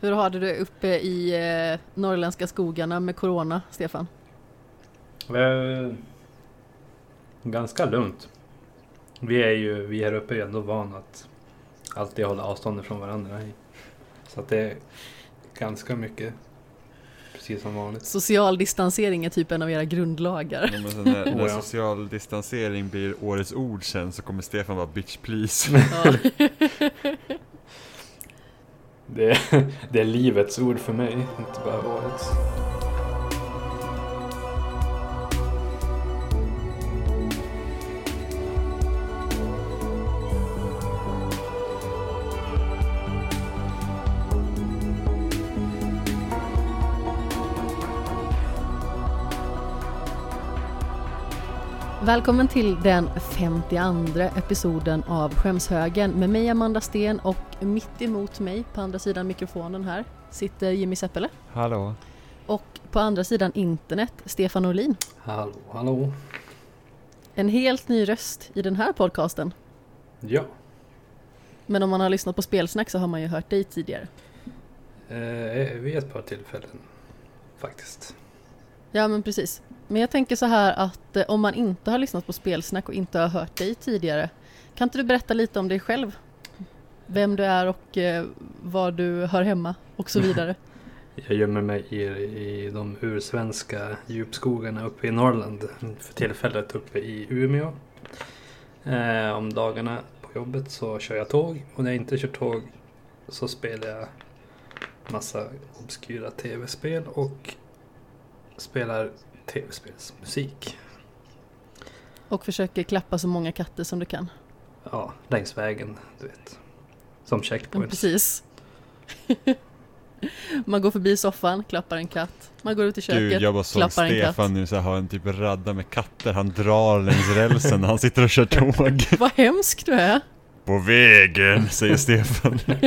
Hur har du det uppe i eh, norrländska skogarna med corona, Stefan? Eh, ganska lugnt. Vi är ju, vi här uppe är ändå vana att alltid hålla avstånd från varandra. Så att det är ganska mycket precis som vanligt. Social distansering är typ en av era grundlagar. Ja, men när, Oh, när ja. social distansering blir årets ord sen så kommer Stefan vara bitch please. Ja. Det är, det är livets ord för mig, inte bara årets. Välkommen till den 52 episoden av Skämshögen med mig Amanda Sten och mitt emot mig på andra sidan mikrofonen här sitter Jimmy Seppele Hallå. och på andra sidan internet Stefan Norlin. Hallå, hallå. En helt ny röst i den här podcasten. Ja, Men om man har lyssnat på spelsnack så har man ju hört dig tidigare. eh, vid ett par tillfällen faktiskt. Ja men precis. Men jag tänker så här att eh, om man inte har lyssnat på spelsnack och inte har hört dig tidigare kan inte du berätta lite om dig själv? Vem du är och eh, var du hör hemma och så vidare. Jag gömmer mig i, i de ursvenska djupskogarna uppe i Norrland. För tillfället uppe i Umeå. Eh, om dagarna på jobbet så kör jag tåg. Och när jag inte kör tåg så spelar jag massa obskyra tv-spel och spelar tv-spelsmusik. Och försöker klappa så många katter som du kan. Ja, längs vägen, du vet. Som Ja, checkpoints. precis. man går förbi soffan, klappar en katt. Man går ut i köket, Gud, jag bara såg klappar en katt. Stefan nu så här, ha en typ radda med katter. Han drar längs rälsen när han sitter och kör tåg. Vad hemsk du är! På vägen, säger Stefan.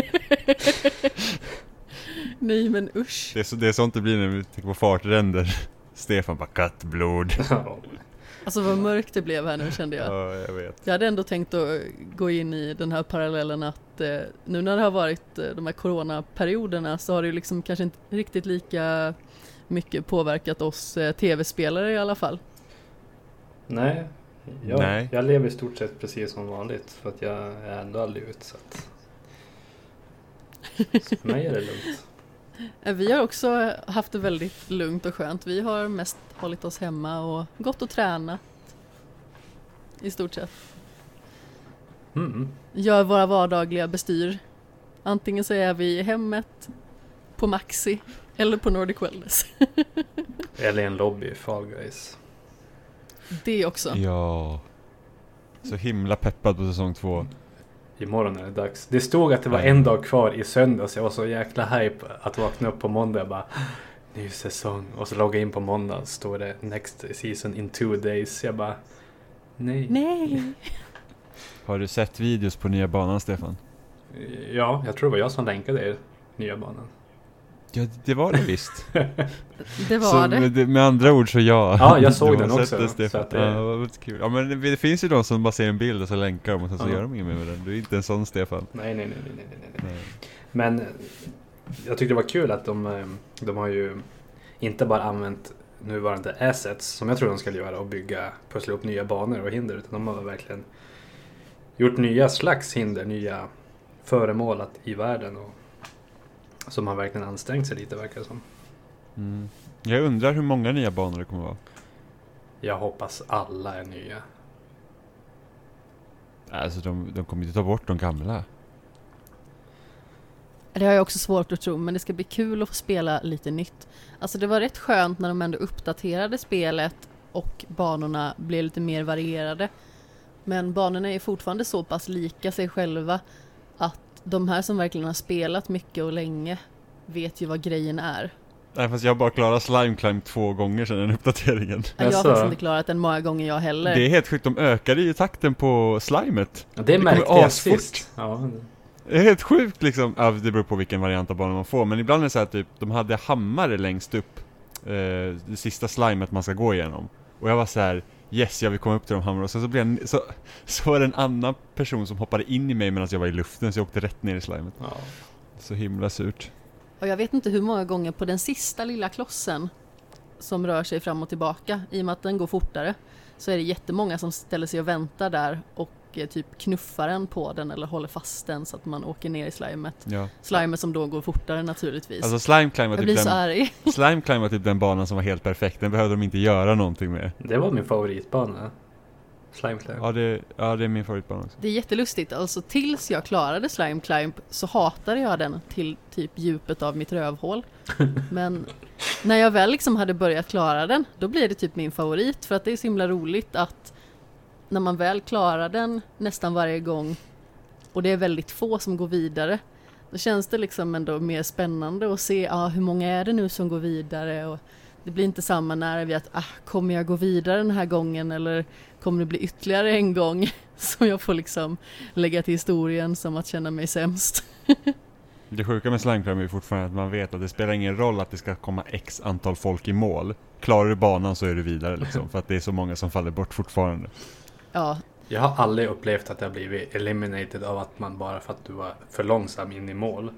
Nej men usch. Det är, så, det är sånt det blir när vi tänker på fartränder. Stefan bara kattblod. Alltså vad mörkt det blev här nu kände jag. Ja, jag vet. Jag hade ändå tänkt att gå in i den här parallellen att eh, nu när det har varit eh, de här coronaperioderna så har det ju liksom kanske inte riktigt lika mycket påverkat oss eh, tv-spelare i alla fall. Nej. Jag, Nej. jag lever i stort sett precis som vanligt för att jag är ändå aldrig utsatt. Så för mig är det lugnt. Eh, Vi har också haft det väldigt lugnt och skönt. Vi har mest hållit oss hemma och gått och tränat. I stort sett. Mm. Gör våra vardagliga bestyr. Antingen så är vi i hemmet, på Maxi eller på Nordic Wellness. Eller en lobby i Fall Guys. Det också. Ja. Så himla peppad på säsong två. Imorgon är det dags. Det stod att det var en dag kvar i söndags. Jag var så jäkla hype att vakna upp på måndag. Jag bara, ny säsong. Och så logga in på måndag. Står det next season in two days. Jag bara, nej. Nej! Har du sett videos på nya banan Stefan? Ja, jag tror det var jag som länkade er nya banan. Ja, det var det visst. Det var så det. Med, med andra ord så ja. Ja, jag såg den också, Det, så att det- Ja, kul. Ja, men det, finns ju de som bara ser en bild och så länkar de och sen så Ja. gör de inget med den. Du är inte en sån Stefan. Nej, nej, nej, nej, nej, nej, nej. Nej. Men eh, jag tyckte det var kul att de, eh, de har ju inte bara använt nuvarande assets som jag tror de skulle göra och bygga, pussla upp nya banor och hinder utan de har verkligen gjort nya slags hinder, nya föremål att, i världen och som har verkligen ansträngt sig lite verkar det som. Mm. Jag undrar hur många nya banor det kommer vara. Jag hoppas alla är nya. Alltså de, de kommer inte ta bort de gamla. Det har jag också svårt att tro, men det ska bli kul att få spela lite nytt. Alltså det var rätt skönt när de ändå uppdaterade spelet och banorna blev lite mer varierade. Men banorna är fortfarande så pass lika sig själva att de här som verkligen har spelat mycket och länge vet ju vad grejen är. Nej fast jag har bara klarat Slime Climb två gånger sedan den uppdateringen. Jag har faktiskt inte klarat den många gånger jag heller. Det är helt sjukt, de ökade ju takten på slimet. Ja, det märkte jag sist. Ja, Det är helt sjukt liksom. Ja, det beror på vilken variant av banan man får. Men ibland är det så här typ, de hade hammare längst upp. Eh, det sista slimet man ska gå igenom. Och jag var så här. Yes, jag vill komma upp till de hammarna. Och sen så, blev jag, så, så var det en annan person som hoppade in i mig medan jag var i luften. Så jag åkte rätt ner i slimet. ja. Så himla surt. Och jag vet inte hur många gånger på den sista lilla klossen som rör sig fram och tillbaka, i och med att den går fortare, så är det jättemånga som ställer sig och väntar där och eh, typ knuffar den på den eller håller fast den så att man åker ner i slimet. Ja. Slimet som då går fortare naturligtvis. Alltså Slime Climb var typ blir så den. Slime Climb var typ den banan som var helt perfekt, den behövde de inte göra någonting med. Det var min favoritbana. Slime Climb. Ja det, ja, det är min favoritbana också. Det är jättelustigt, alltså tills jag klarade Slime Climb så hatade jag den till typ djupet av mitt rövhål. Men när jag väl liksom hade börjat klara den, då blir det typ min favorit för att det är så himla roligt att när man väl klarar den nästan varje gång och det är väldigt få som går vidare, då känns det liksom ändå mer spännande att se ah, hur många är det nu som går vidare och det blir inte samma nerv i att ah, kommer jag gå vidare den här gången eller kommer det bli ytterligare en gång som jag får liksom lägga till historien som att känna mig sämst. Det sjuka med Slime är fortfarande att man vet att det spelar ingen roll att det ska komma x antal folk i mål. Klarar du banan så är du vidare liksom, för att det är så många som faller bort fortfarande. Ja, Jag har aldrig upplevt att jag blivit eliminated av att man bara för att du var för långsam in i mål.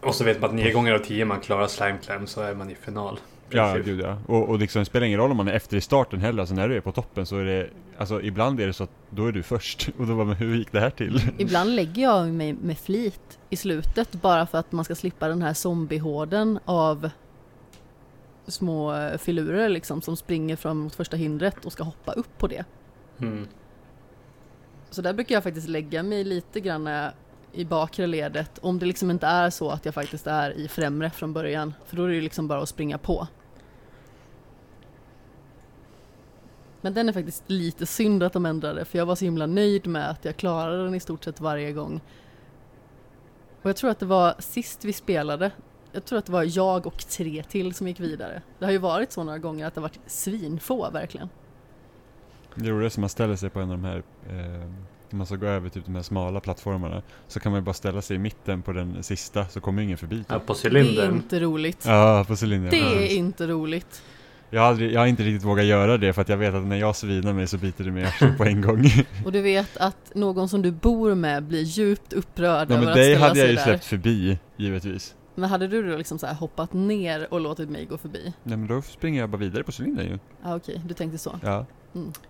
Och så vet man att nio gånger av tio man klarar slime climb så är man i final. Ja, gud ja. Och, och liksom, det spelar ingen roll om man är efter i starten heller, alltså när du är på toppen så är det, alltså ibland är det så att då är du först. Och då bara, men hur gick det här till? ibland lägger jag mig med flit i slutet bara för att man ska slippa den här zombiehorden av små eh, filurer liksom som springer fram mot första hindret och ska hoppa upp på det. Mm. Så där brukar jag faktiskt lägga mig lite grann eh, i bakre ledet om det liksom inte är så att jag faktiskt är i främre från början. För då är det ju liksom bara att springa på. Men den är faktiskt lite synd att de ändrade för jag var så himla nöjd med att jag klarade den i stort sett varje gång. Och jag tror att det var sist vi spelade, jag tror att det var jag och tre till som gick vidare. Det har ju varit så några gånger att det har varit svinfå verkligen. Det är som man ställer sig på en av de här, eh, när man ska gå över typ de här smala plattformarna, så kan man ju bara ställa sig i mitten på den sista så kommer ingen förbi. Ja, Typ. på Det är cylindern. inte roligt. Ja, på cylindern. Det Ja. är inte roligt. Jag har, aldrig, jag har inte riktigt vågat göra det för att jag vet att när jag svinar mig så biter det mig i på en gång. Och du vet att någon som du bor med blir djupt upprörd Ja, över men att dig ställa hade jag sig ju där. släppt förbi, givetvis. Men hade du då liksom så här hoppat ner och låtit mig gå förbi? Nej men då springer jag bara vidare på cylindern ju. Ja okej, du tänkte så. Ja.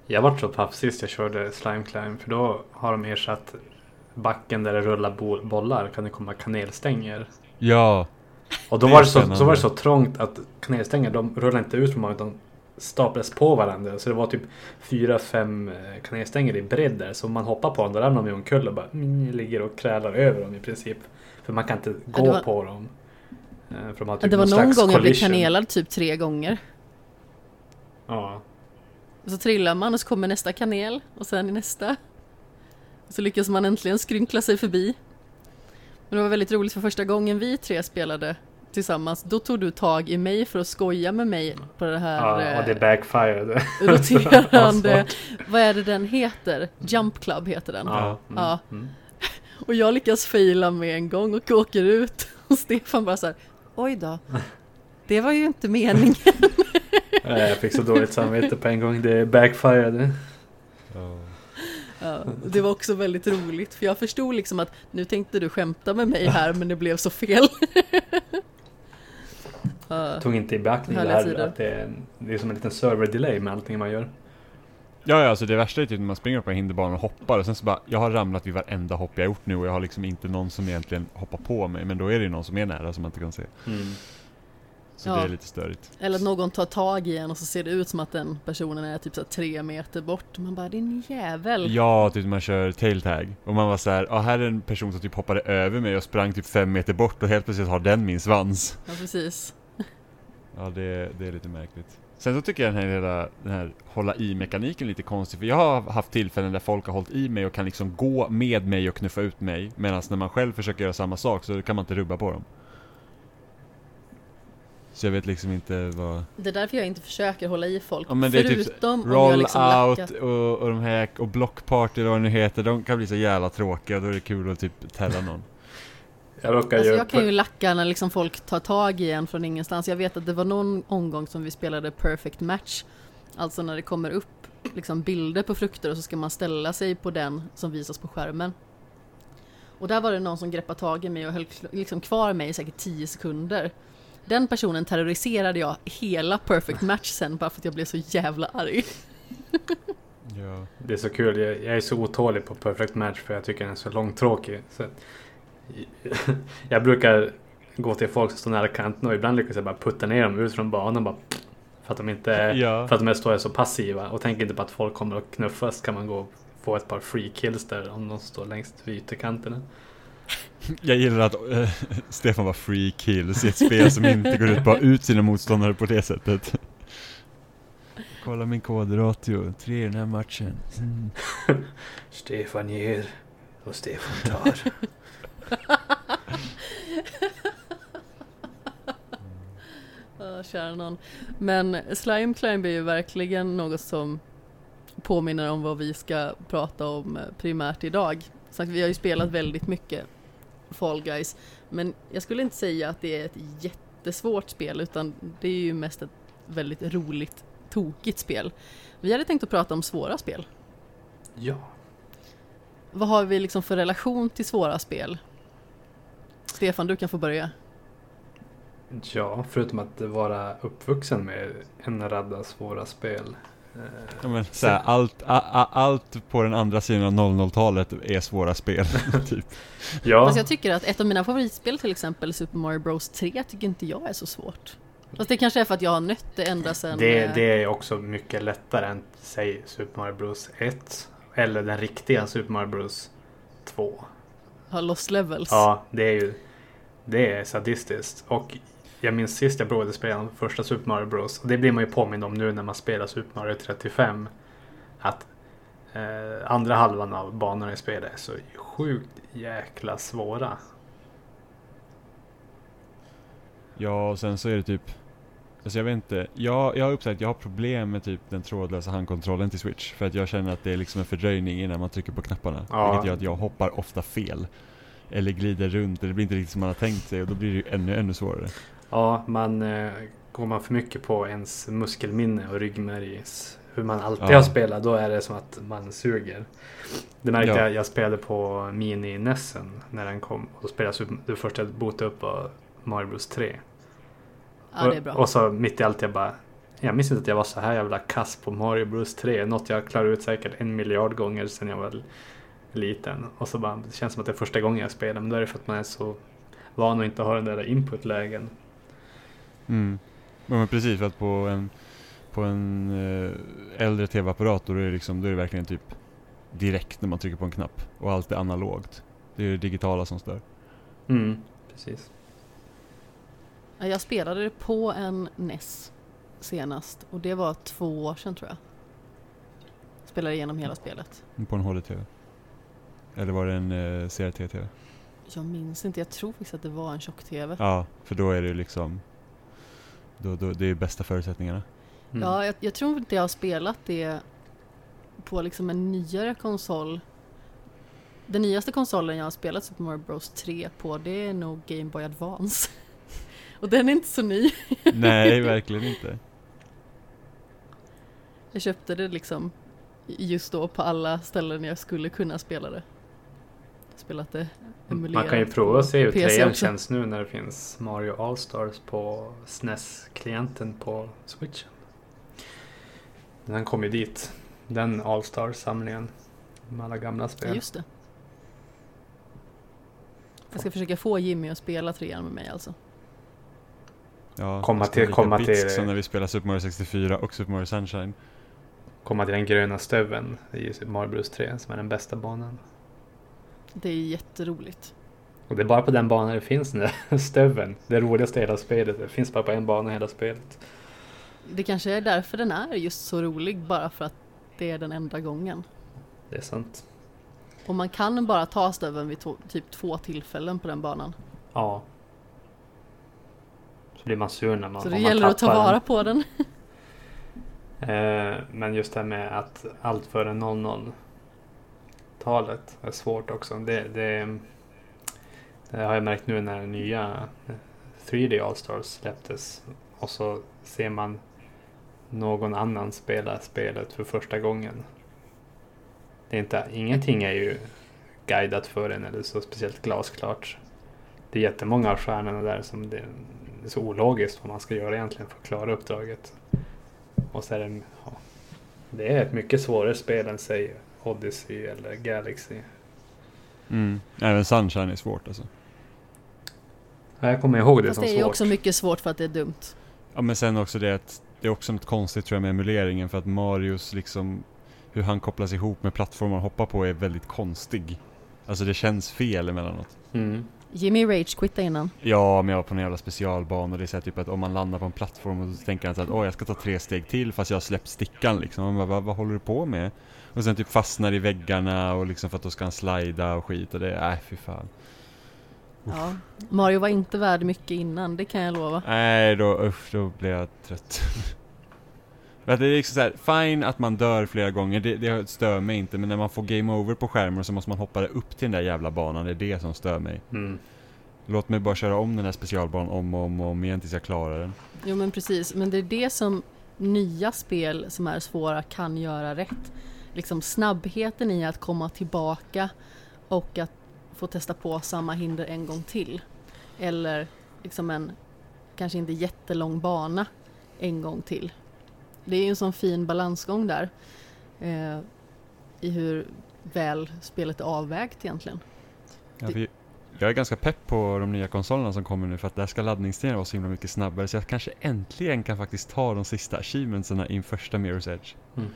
Jag vart så paff sist jag körde slime climb för då har de ersatt backen där det rullar bo- bollar kan det komma kanelstänger. Ja, Och då Det är var det, så, så var det så trångt att kanelstänger de rullar inte ut från utan staplas på varandra. Så det var typ fyra, fem eh, kanelstänger i bredd där. Så om man hoppar på dem då ramlar de omkull och bara mm, ligger och krälar över dem i princip. För man kan inte gå var- på dem. Eh, För de har typ det var någon gång jag blev collision. kanelad typ tre gånger. Ja. Och så trillar man och så kommer nästa kanel och sen nästa. Och så lyckas man äntligen skrynkla sig förbi. Men det var väldigt roligt för första gången vi tre spelade tillsammans, då tog du tag i mig för att skoja med mig på det här ja, och det eh, backfirade. roterande, vad är det den heter? Jump Club heter den. Ja. Mm. Ja. Mm. Och jag lyckas faila med en gång och åker ut. Och Stefan bara så här, oj då. Det var ju inte meningen. Jag fick så dåligt samvete på en gång. Det backfirade. Ja, och det var också väldigt roligt för jag förstod liksom att nu tänkte du skämta med mig här men det blev så fel. Ja, Tog inte i beaktning det här att det är, det är som en liten server delay med allting man gör. Ja, ja, alltså det värsta är typ när man springer på en hinderbana och hoppar och sen så bara, jag har ramlat vid varenda hopp jag gjort nu och jag har liksom inte någon som egentligen hoppar på mig, men då är det ju någon som är nära som man inte kan se. Mm. Så Ja. det är lite störigt. Eller att någon tar tag i en och så ser det ut som att den personen är typ så tre meter bort. Man bara, din jävel. Ja, typ man kör tail tag och man var så här, ja här är en person som typ hoppade över mig och sprang typ fem meter bort och helt plötsligt har den min svans. Ja, precis. Ja, det, det är lite märkligt. Sen så tycker jag den här hela, den här hålla i mekaniken är lite konstig, för jag har haft tillfällen där folk har hållit i mig och kan liksom gå med mig och knuffa ut mig, medan när man själv försöker göra samma sak så kan man inte rubba på dem. Så jag vet liksom inte vad... Det är därför jag inte försöker hålla i folk. Ja, men det är typ Förutom om jag Roll liksom out lackat. och, och de här, och blockparty eller vad det nu heter, de kan bli så jävla tråkiga då är det kul att typ tälla någon. Jag Alltså ju... jag kan ju lacka när liksom folk tar tag i en från ingenstans. Jag vet att det var någon omgång som vi spelade perfect match. Alltså när det kommer upp liksom bilder på frukter och så ska man ställa sig på den som visas på skärmen. Och där var det någon som greppade tag i mig och höll liksom kvar mig i säkert 10 sekunder. Den personen terroriserade jag hela Perfect Match sen bara för att jag blev så jävla arg. Ja. Det är så kul. Jag, jag är så otålig på Perfect Match för jag tycker den är så långtråkig. Så jag brukar gå till folk som står nära kanten och ibland lyckas jag bara putta ner dem ut från banan bara för att de inte Ja. för att de står så passiva och tänker inte på att folk kommer att knuffas kan man gå och få ett par free kills där om de står längst vid ytterkanterna. Jag gillar att eh, Stefan var free kills i ett spel som inte går ut på att ut sina motståndare på det sättet. Kolla min kodratio, tre i den här matchen. Mm. Stefan ger och Stefan tar. Kära någon. Men Slime Climb är ju verkligen något som påminner om vad vi ska prata om eh, primärt idag. Så vi har ju spelat väldigt mycket Fall Guys. Men jag skulle inte säga att det är ett jättesvårt spel utan det är ju mest ett väldigt roligt, tokigt spel. Vi hade tänkt att prata om svåra spel. ja. Vad har vi liksom för relation till svåra spel? Stefan, du kan få börja. Ja, förutom att vara uppvuxen med en radda svåra spel. Ja, men, så här, allt, a, a, allt på den andra sidan av 00-talet är svåra spel. typ. Ja, Fast jag tycker att ett av mina favoritspel till exempel Super Mario Bros 3 tycker inte jag är så svårt. Fast det kanske är för att jag har nött det ända sedan... det, eh, det är också mycket lättare än säg Super Mario Bros 1 eller den riktiga Super Mario Bros 2. Har lost levels. Ja, det är ju det är sadistiskt. Och jag minns sist jag provade spela första Super Mario Bros. Och det blir man ju påmind om nu när man spelar Super Mario 35. Att eh, andra halvan av banorna i spelet är så sjukt jäkla svåra. Ja, och sen så är det typ Alltså jag vet inte, jag, jag har upptäckt att jag har problem med typ den trådlösa handkontrollen till Switch För att jag känner att det är liksom en fördröjning innan man trycker på knapparna Ja. Vilket gör att jag hoppar ofta fel Eller glider runt, eller det blir inte riktigt som man har tänkt sig och då blir det ju ännu, ännu svårare Ja, man eh, går man för mycket på ens muskelminne och ryggmärgs hur man alltid Ja. har spelat, då är det som att man suger. Det märkte Ja. jag, jag spelade på Mini-Nessen när den kom. Och då spelade jag det första jag botade upp var Mario Bros 3. Ja, det är bra. Och, och så mitt i allt jag bara Jag minns inte att jag var så här jävla kass på Mario Bros 3. Något jag klarar ut säkert en miljard gånger sedan jag var liten. Och så bara, det känns som att det är första gången jag spelar. Men då är det för att man är så van att inte ha den där inputlägen. mm. Ja, men precis, för att på en, på en eh, äldre tv-apparat då är, det liksom, då är det verkligen typ direkt när man trycker på en knapp Och allt är analogt Det är det digitala som stör Mm, precis. Ja, Jag spelade det på en NES senast och det var två år sedan tror jag. Spelade igenom hela spelet. På en HD-TV Eller var det en eh, CRT-TV? Jag minns inte, jag tror faktiskt att det var en tjock-tv. Ja, för då är det ju liksom då, då, Det är bästa förutsättningarna Mm. Ja, jag, jag tror inte jag har spelat det på liksom en nyare konsol. Den nyaste konsolen jag har spelat Super Mario Bros 3 på det är nog Game Boy Advance. Och den är inte så ny. Nej, verkligen inte Jag köpte det liksom just då på alla ställen jag skulle kunna spela det. Spelat det Man kan ju prova och se hur trean känns nu när det finns Mario All-Stars på SNES-klienten på Switch. Den kom ju dit. Den All-Stars-samlingen med alla gamla spel. just det. Jag ska försöka få Jimmy att spela trean med mig alltså. Ja, Komma till- komma till- Som när vi spelar Super Mario 64 och Super Mario Sunshine Komma till den gröna stöveln i Super Mario Bros 3 som är den bästa banan. Det är jätteroligt. Och det är bara på den banan det finns den där stöveln. Det roligaste i hela spelet. Det finns bara på en bana i hela spelet. Det kanske är därför den är just så rolig, bara för att det är den enda gången. Det är sant. Och man kan bara ta stöveln vid to- typ två tillfällen på den banan. Ja. Så blir man sur när man Så det man gäller att ta tappar den. vara på den. Eh, men just det här med att allt före 00-talet är svårt också. Det, det, det har jag märkt nu när nya 3D All-Stars släpptes. Och så ser man någon annan spela spelet för första gången. Det är inte, ingenting är ju guidat för en eller så speciellt glasklart. Det är jättemånga av stjärnorna där som det är så ologiskt vad man ska göra egentligen för att klara uppdraget. Och så är det, ja, det är ett mycket svårare spel än säg Odyssey eller Galaxy. Mm. Även Sunshine är svårt alltså. Jag kommer ihåg det Fast som det är svårt. också mycket svårt för att det är dumt. Ja men sen också det att det är också något konstigt tror jag med emuleringen för att Marios liksom hur han kopplas ihop med plattformar han hoppar på är väldigt konstig. Alltså det känns fel emellanåt. Mm. Jimmy Rage quittade innan. Ja, men jag var på en jävla specialbana och det är så här typ att om man landar på en plattform och så tänker han så att åh jag ska ta tre steg till fast jag har släppt stickan liksom. Man bara, vad, håller du på med? Och sen typ fastnar i väggarna och liksom för att då ska han slida och skit och det, nej fy fan. Ja. Mario var inte värd mycket innan, det kan jag lova. Nej, då, usch, då blev jag trött. För att det är liksom så här, fine att man dör flera gånger, det, det stör mig inte, men när man får game over på skärmen så måste man hoppa upp till den där jävla banan, det är det som stör mig. Mm. Låt mig bara köra om den här specialbanan om och om och om igen tills jag klarar den. Jo men precis, men det är det som nya spel som är svåra kan göra rätt. Liksom snabbheten i att komma tillbaka och att få testa på samma hinder en gång till. Eller liksom en kanske inte jättelång bana en gång till. Det är ju en sån fin balansgång där eh, i hur väl spelet är avvägt egentligen. Ja, vi, jag är ganska pepp på de nya konsolerna som kommer nu för att där ska laddningstiderna vara så himla mycket snabbare så jag kanske äntligen kan faktiskt ta de sista achievementsarna i första Mirror's Edge. Mm.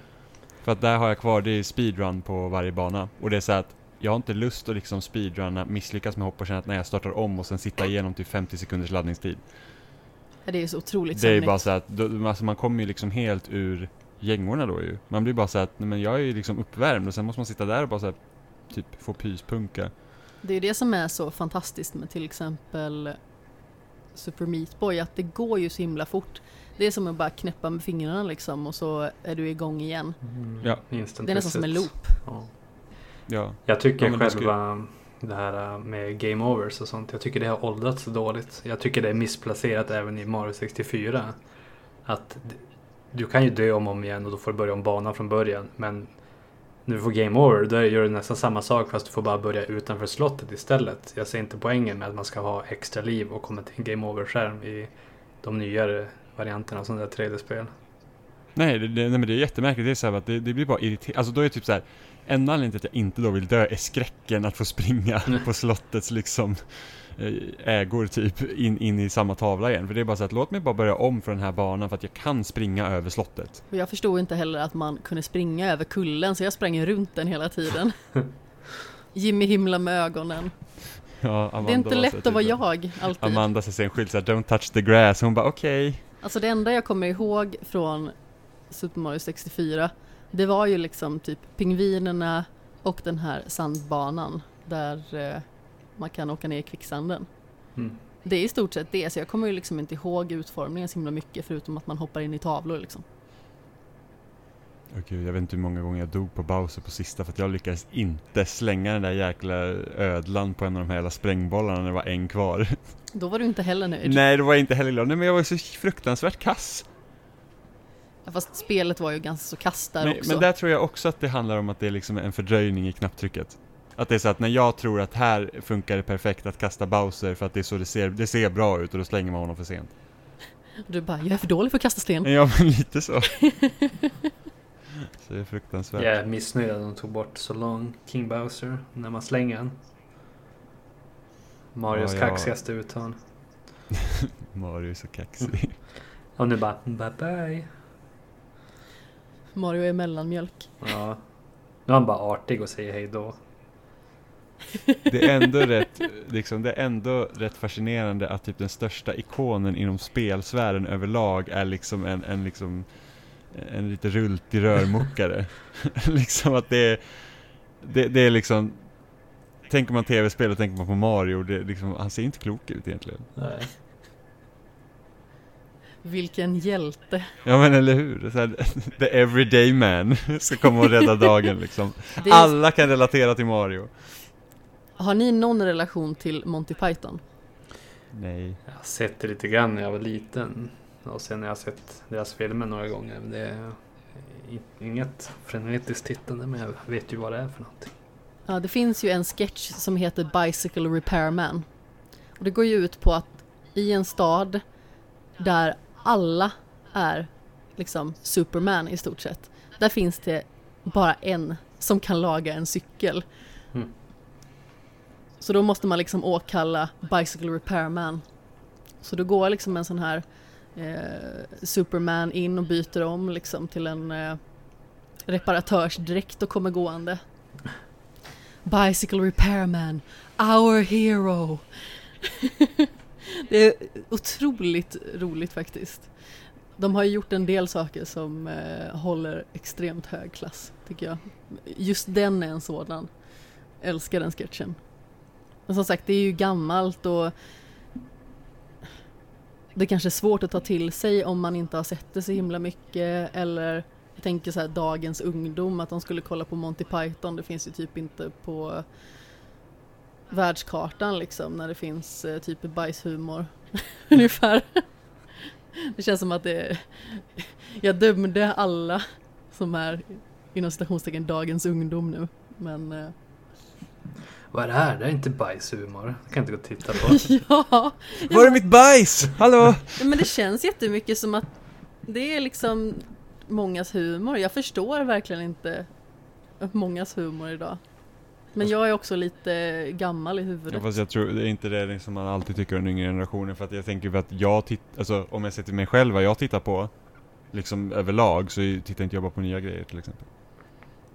För att där har jag kvar, det är speedrun på varje bana. Och det är så att jag har inte lust att liksom speedrunna, misslyckas med hopp och känna att när jag startar om och sen sitta igenom till 50 sekunders laddningstid. Ja, Det är ju så otroligt Det är ju sömnigt. bara så att, då, alltså man kommer ju liksom helt ur gängorna då ju. Man blir bara så att, men jag är ju liksom uppvärmd och sen måste man sitta där och bara så här, typ få pyspunka. Det är ju det som är så fantastiskt med till exempel Super Meat Boy, att det går ju så himla fort. Det är som att bara knäppa med fingrarna liksom och så är du igång igen. Ja. Instant Det är nästan som en loop. Ja. Ja. Jag tycker Ja, själva det här äh, med game overs och sånt. Jag tycker det har åldrats dåligt. Jag tycker det är missplacerat även i Mario 64. Att du kan ju dö om och om igen och då får du börja om banan från början. Men när du får game over då gör du nästan samma sak fast du får bara börja utanför slottet istället. Jag ser inte poängen med att man ska ha extra liv och komma till en game over-skärm i de nyare varianterna av sådana där 3D-spel. Nej, det, det, nej men det är jättemärkligt. Det är så här att det, det blir bara irriterande. Alltså då är det typ så här. En anledning till att jag inte då vill dö är skräcken att få springa Mm. på slottets liksom eh, ägor typ in, in i samma tavla igen. För det är bara så att låt mig bara börja om för den här banan för att jag kan springa över slottet. Och jag förstod inte heller att man kunde springa över kullen så jag sprang runt den hela tiden. Jimmy himla med ögonen. Ja, Amanda det är inte lätt att vara jag alltid. Amanda ser en skylt såhär, don't touch the grass. Hon bara okej. Alltså det enda jag kommer ihåg från Super Mario 64 det var ju liksom typ pingvinerna och den här sandbanan där eh, man kan åka ner i kvicksanden. Mm. Det är i stort sett det, så jag kommer ju liksom inte ihåg utformningen så himla mycket förutom att man hoppar in i tavlor liksom. Gud, jag vet inte hur många gånger jag dog på Bowser på sista för att jag lyckades inte slänga den där jäkla ödlan på en av de här jävla sprängbollarna när det var en kvar. Då var du inte heller nöjd. Nej, det var jag inte heller glad. Nej, men jag var så fruktansvärt kass. Ja, Fast spelet var ju ganska så kast där Men, också. men där tror jag också att det handlar om att det är liksom en fördröjning i knapptrycket. Att det är så att när jag tror att här funkar det perfekt att kasta Bowser för att det är så det ser, det ser bra ut och då slänger man honom för sent. Du bara, jag är för dålig för att kasta sten. Ja, men lite så. så det är fruktansvärt. Jag är missnöjd att de tog bort så lång King Bowser när man slänger den. Marios Ja, ja. kaxigaste uttal. Mario är så kaxig. Och nu bara bye bye. Mario är mellanmjölk. Ja. Nu är han bara artig och säger hej då. Det är ändå rätt, liksom, det är ändå rätt fascinerande att typ den största ikonen inom spelsfären överlag är liksom en, en liksom en lite rultig rörmokare. liksom att det är, det, det är liksom Tänker man tv-spel och tänker man på Mario, det, liksom, han ser inte klok ut egentligen. Nej. Vilken hjälte. Ja men eller hur? Så här, the everyday man ska komma och rädda dagen liksom. Är, Alla kan relatera till Mario. Har ni någon relation till Monty Python? Nej. Jag har sett det lite grann när jag var liten. Och sen har jag sett deras filmer några gånger. Men det är inget frenetiskt tittande men jag vet ju vad det är för någonting. Ja, det finns ju en sketch som heter Bicycle Repairman. Och det går ju ut på att i en stad där alla är liksom Superman i stort sett. Där finns det bara en som kan laga en cykel. Mm. Så då måste man liksom åkalla Bicycle Repairman. Så då går liksom en sån här eh, Superman in och byter om liksom till en eh, reparatörsdräkt och kommer gående. Bicycle Repairman, our hero. det är otroligt roligt faktiskt. De har ju gjort en del saker som eh, håller extremt hög klass, tycker jag. Just den är en sådan. Älskar den sketchen. Men som sagt, det är ju gammalt och det kanske är svårt att ta till sig om man inte har sett det så himla mycket eller jag tänker så här dagens ungdom att de skulle kolla på Monty Python. Det finns ju typ inte på världskartan liksom när det finns eh, typ bajshumor ungefär. Det känns som att det är, jag dömde alla som är inom citationstecken dagens ungdom nu. Men eh, Vad är det här? Det är inte bajshumor. Det kan inte gå och titta på. ja, Var är mitt bajs? Hallå? men det känns jättemycket som att det är liksom mångas humor. Jag förstår verkligen inte mångas humor idag. Men jag är också lite gammal i Ja, huvudet. fast jag tror, det är inte det liksom man alltid tycker om den yngre generationen för att jag tänker att jag tittar, alltså om jag ser till mig själv vad jag tittar på Liksom överlag så tittar inte jag bara på nya grejer till exempel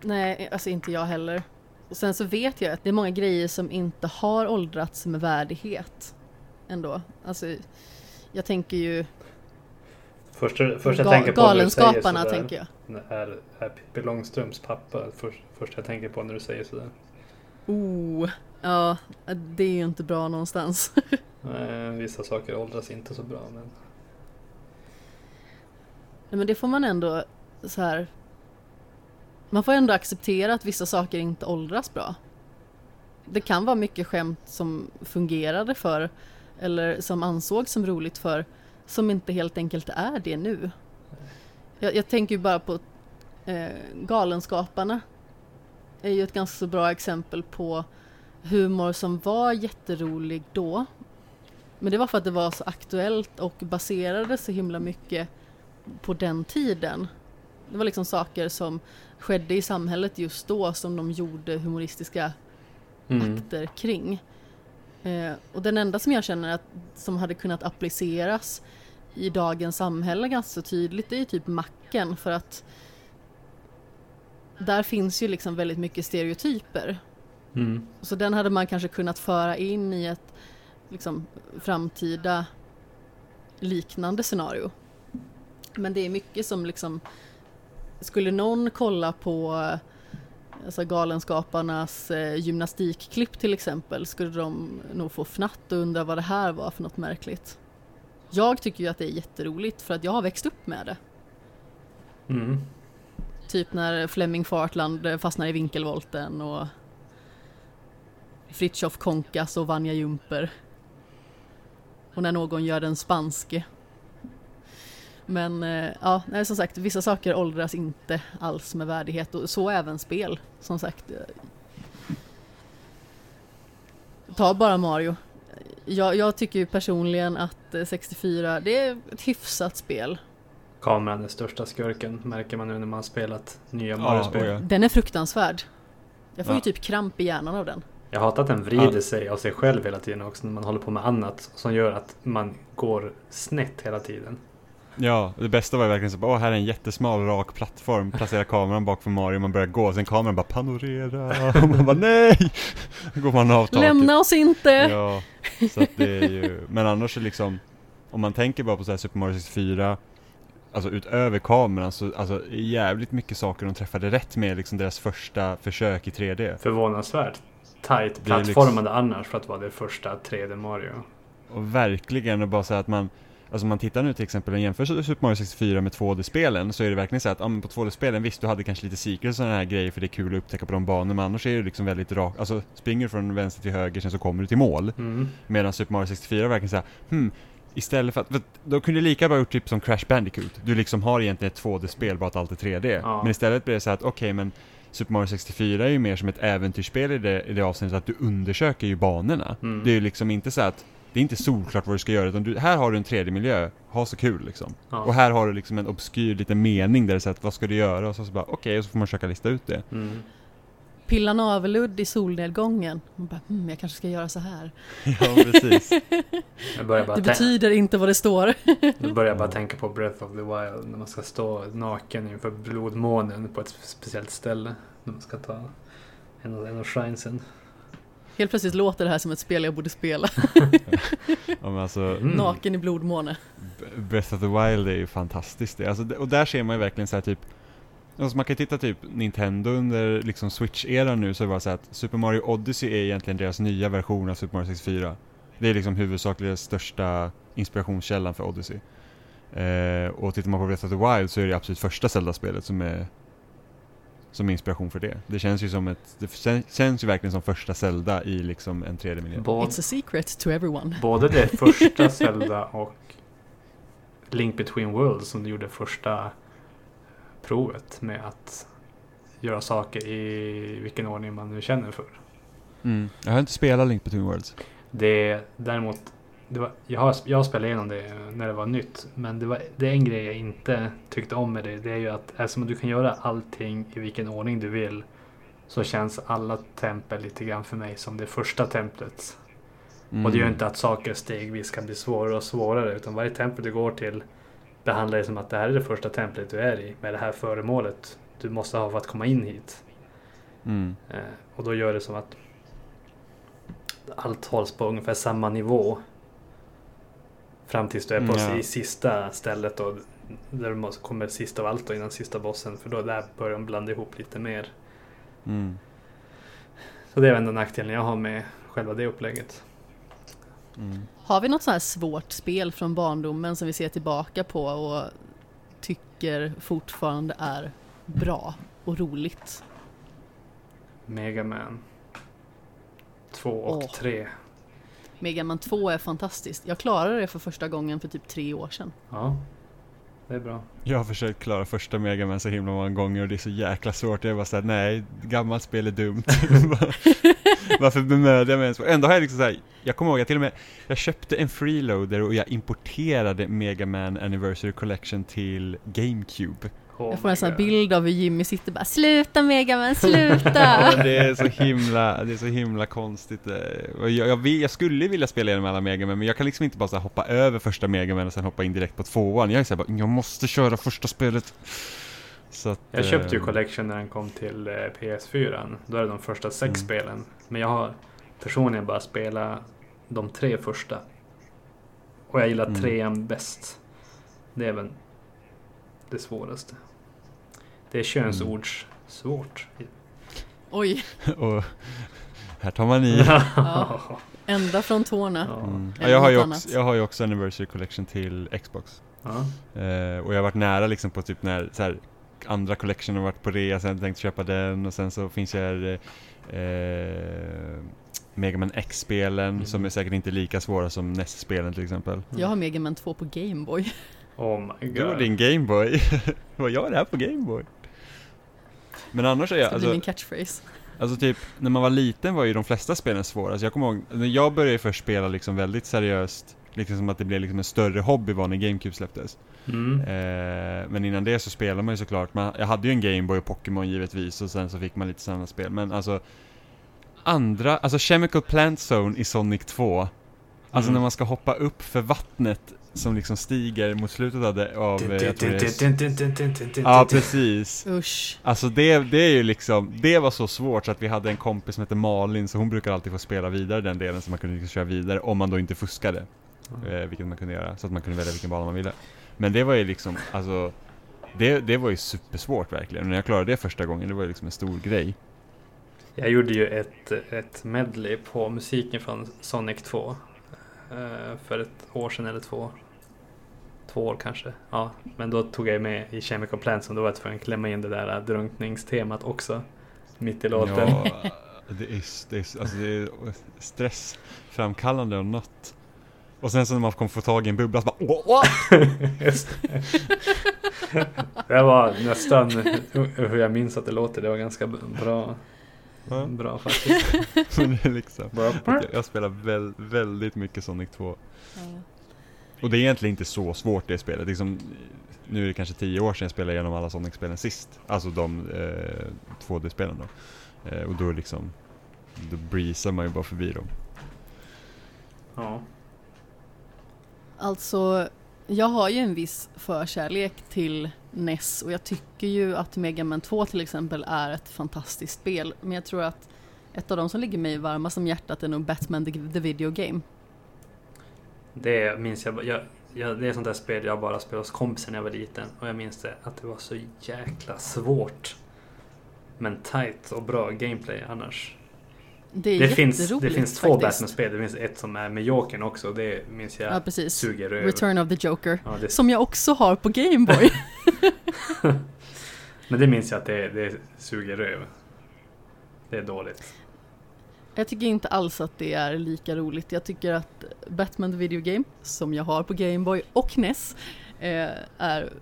Nej, alltså inte jag heller. Och sen så vet jag att det är många grejer som inte har åldrats med värdighet. Ändå. Alltså, jag tänker ju Första, första jag ga- tänker på när du säger Galenskaparna sådär, tänker jag. Är, är Pippi Långstrumps pappa. Först, första jag tänker på när du säger sådär. Oh, ja, det är ju inte bra någonstans. Eh, vissa saker åldras inte så bra. Men Nej, men det får man ändå så här. Man får ändå acceptera att vissa saker inte åldras bra. Det kan vara mycket skämt som fungerade för eller som ansågs som roligt för som inte helt enkelt är det nu. Jag, jag tänker ju bara på eh, Galenskaparna är ju ett ganska bra exempel på humor som var jätterolig då. Men det var för att det var så aktuellt och baserade så himla mycket på den tiden. Det var liksom saker som skedde i samhället just då som de gjorde humoristiska mm. akter kring. Eh, och den enda som jag känner att som hade kunnat appliceras i dagens samhälle ganska så tydligt det är typ macken för att där finns ju liksom väldigt mycket stereotyper. Mm. Så den hade man kanske kunnat föra in i ett liksom, framtida liknande scenario. Men det är mycket som liksom Skulle någon kolla på alltså Galenskaparnas eh, gymnastikklipp till exempel skulle de nog få fnatt och undra vad det här var för något märkligt. Jag tycker ju att det är jätteroligt för att jag har växt upp med det. Mm. Typ när Fleming Fartland eh, fastnar i vinkelvolten och Fritiof konkas och Vanja Jumper. Och när någon gör den spanske. Men eh, ja, nej, som sagt, vissa saker åldras inte alls med värdighet och så även spel. Som sagt. Ta bara Mario. Jag, jag tycker personligen att eh, 64, det är ett hyfsat spel. Kameran är största skurken märker man nu när man har spelat nya Mario-spel. ja. Den är fruktansvärd. Jag får Ja. ju typ kramp i hjärnan av den. Jag hatar att den vrider Ja. sig av sig själv hela tiden också när man håller på med annat som gör att man går snett hela tiden. Ja, det bästa var ju verkligen så bara, åh här är en jättesmal rak plattform, placera kameran bak för Mario, man börjar gå, sen kameran bara panorera, och man bara nej! Då går man av taket. Lämna oss inte! Ja, så att det är ju, men annars är liksom, om man tänker bara på så här Super Mario 64, alltså utöver kameran så, alltså jävligt mycket saker de träffade rätt med liksom deras första försök i 3D. Förvånansvärt tight liksom- plattformade annars för att vara det första 3D Mario. Och verkligen, och bara säga att man Alltså om man tittar nu till exempel och jämför Super Mario 64 med 2D-spelen så är det verkligen så att, ja men på 2D-spelen visst du hade kanske lite secrets och sådana här grejer för det är kul att upptäcka på de banorna men annars är det liksom väldigt rakt, alltså springer från vänster till höger sen så kommer du till mål. Mm. Medan Super Mario 64 är verkligen såhär, hmm, istället för att, för då kunde du lika bra gjort typ som Crash Bandicoot. Du liksom har egentligen ett 2D-spel bara att allt är 3D. Ja. Men istället blir det så att okej men Super Mario 64 är ju mer som ett äventyrsspel i det, i det avseendet att du undersöker ju banorna. Mm. Det är ju liksom inte så att det är inte solklart vad du ska göra utan du, här har du en 3D-miljö, ha så kul liksom. Ja. Och här har du liksom en obskyr liten mening där det säger att vad ska du göra? Och så, så bara okej, och så får man försöka lista ut det. Mm. Pilla navelludd i solnedgången. Man bara, hmm, jag kanske ska göra så här. ja, precis. Det betyder inte vad det står. jag börjar bara tänka på Breath of the Wild när man ska stå naken inför blodmånen på ett speciellt ställe. När man ska ta en av, en av shrinesen. Helt plötsligt låter det här som ett spel jag borde spela. Ja, men alltså, Mm. Naken i blodmåne. Breath of the Wild är ju fantastiskt. Alltså, det- och där ser man ju verkligen så här typ Alltså man kan titta typ Nintendo under liksom Switch-eran nu så är det bara så att Super Mario Odyssey är egentligen deras nya version av Super Mario 64. Det är liksom huvudsakligen den största inspirationskällan för Odyssey. Eh, och tittar man på Breath of the Wild så är det absolut första Zelda-spelet som är som är inspiration för det. Det känns ju som ett, det kän- känns ju verkligen som första Zelda i liksom en 3D-miljö. Både, It's a secret to everyone. både det första Zelda och Link Between Worlds som du gjorde första provet med att göra saker i vilken ordning man nu känner för. Mm. Jag har inte spelat Link Between Worlds. Det däremot, det var, jag, har, jag spelade igenom det när det var nytt. Men det, var, det är en grej jag inte tyckte om med det. Det är ju att eftersom du kan göra allting i vilken ordning du vill. Så känns alla tempel lite grann för mig som det första templet. Mm. Och det gör inte att saker stegvis kan bli svårare och svårare. Utan varje tempel du går till behandlar det som att det här är det första templet du är i. Med det här föremålet du måste ha för att komma in hit. Mm. Eh, och då gör det som att allt hålls på ungefär samma nivå. Fram tills du är på Ja. i sista stället då. Där du kommer sist av allt då innan sista bossen. För då där börjar de blanda ihop lite mer. Mm. Så det är ändå nackdelen jag har med själva det upplägget. Mm. Har vi något så här svårt spel från barndomen som vi ser tillbaka på och tycker fortfarande är bra och roligt? Mega Man 2 och Åh. 3. Mega Man 2 är fantastiskt. Jag klarade det för första gången för typ tre år sedan. Ja, det är bra. Jag har försökt klara första Mega Man så himla många gånger och det är så jäkla svårt. Jag är bara såhär, nej, gammalt spel är dumt. Varför bemödar jag mig ens? Ändå har jag liksom såhär, jag kommer ihåg att till och med, jag köpte en freeloader och jag importerade Mega Man Anniversary Collection till GameCube. Oh Jag får en sån här bild av hur Jimmy sitter bara Sluta Mega Man, sluta! Det är så himla, det är så himla konstigt. eh. Jag, jag, vill, jag skulle vilja spela igenom alla Mega Man men jag kan liksom inte bara så här hoppa över första Mega Man och sen hoppa in direkt på tvåan. Jag är såhär bara, jag måste köra första spelet. Så att, Jag köpte ju eh, Collection när den kom till eh, PS4. Då är det de första sex Mm. spelen. Men jag har personligen bara spelat de tre första. Och jag gillar Mm. trean bäst. Det är väl det svåraste. Det är könsords svårt. Oj, Och här tar man i. Ja. ända från tårna. Ja. Mm. Ja, jag, har ju också, jag har ju också Anniversary Collection till Xbox. Ja. Eh, och jag har varit nära liksom på typ när så här, andra collection har varit på rea, sen tänkt köpa den och sen så finns jag eh, eh, Mega Man X-spelen Mm. som är säkert inte lika svåra som NES-spelen till exempel. Jag har Mega Man 2 på Gameboy. Oh my Du och god. din Gameboy. Vad gör det här på Gameboy? Men annars är Det jag, blir alltså, min catchphrase. Alltså typ, när man var liten var ju de flesta spelen svåra. Alltså jag kommer ihåg, när jag började först spela liksom väldigt seriöst, liksom som att det blev liksom en större hobby var när GameCube släpptes. Mm. Eh, men innan det så spelade man ju såklart, man, jag hade ju en Gameboy och Pokémon givetvis och sen så fick man lite sådana spel. Men alltså, andra, alltså Chemical Plant Zone i Sonic 2. Alltså Mm. när man ska hoppa upp för vattnet som liksom stiger mot slutet av det, av, Ja, precis. Usch. Alltså det, det är ju liksom, det var så svårt så att vi hade en kompis som hette Malin så hon brukar alltid få spela vidare den delen så man kunde liksom köra vidare om man då inte fuskade. Eh, vilket man kunde göra, så att man kunde välja vilken bana man ville. Men det var ju liksom, alltså det, det var ju supersvårt verkligen. Och när jag klarade det första gången, det var ju liksom en stor grej. Jag gjorde ju ett, ett medley på musiken från Sonic 2. Eh, För ett år sedan eller två. Två år kanske. Ja, men då tog jag med i Chemical Plant som då var jag tvungen att klämma in det där drunkningstemat också. Mitt i låten. Ja, det är, det är, alltså det är stressframkallande och något. Och sen så när man kommer få tag i en bubbla så bara åh, åh! Det var nästan hur jag minns att det låter. Det var ganska bra. Ja. Bra faktiskt. Men det är liksom, jag, jag spelar väl, väldigt mycket Sonic 2. Ja. Och det är egentligen inte så svårt det spelet. Liksom, nu är det kanske tio år sedan jag spelade igenom alla Sonic-spelen sist. Alltså de eh, 2D-spelen då. Eh, och då liksom, då breezar man ju bara förbi dem. ja. Alltså, jag har ju en viss förkärlek till NES och jag tycker ju att Mega Man 2 till exempel är ett fantastiskt spel. Men jag tror att ett av de som ligger mig varmast om hjärtat är nog Batman the, Video Game. Det minns jag, jag, jag. Det är sånt där spel jag bara spelade hos kompisar när jag var liten. Och jag minns det att det var så jäkla svårt. Men tight och bra gameplay annars. Det Det finns, det finns två. Batman-spel. Det finns ett som är med Jokern också. Det minns jag Ja, precis. suger över. Return of the Joker. Ja, det, Som jag också har på Gameboy. men det minns jag att det, det suger över. Det är dåligt. Jag tycker inte alls att det är lika roligt. Jag tycker att Batman the Video Game, som jag har på Gameboy och NES, eh, är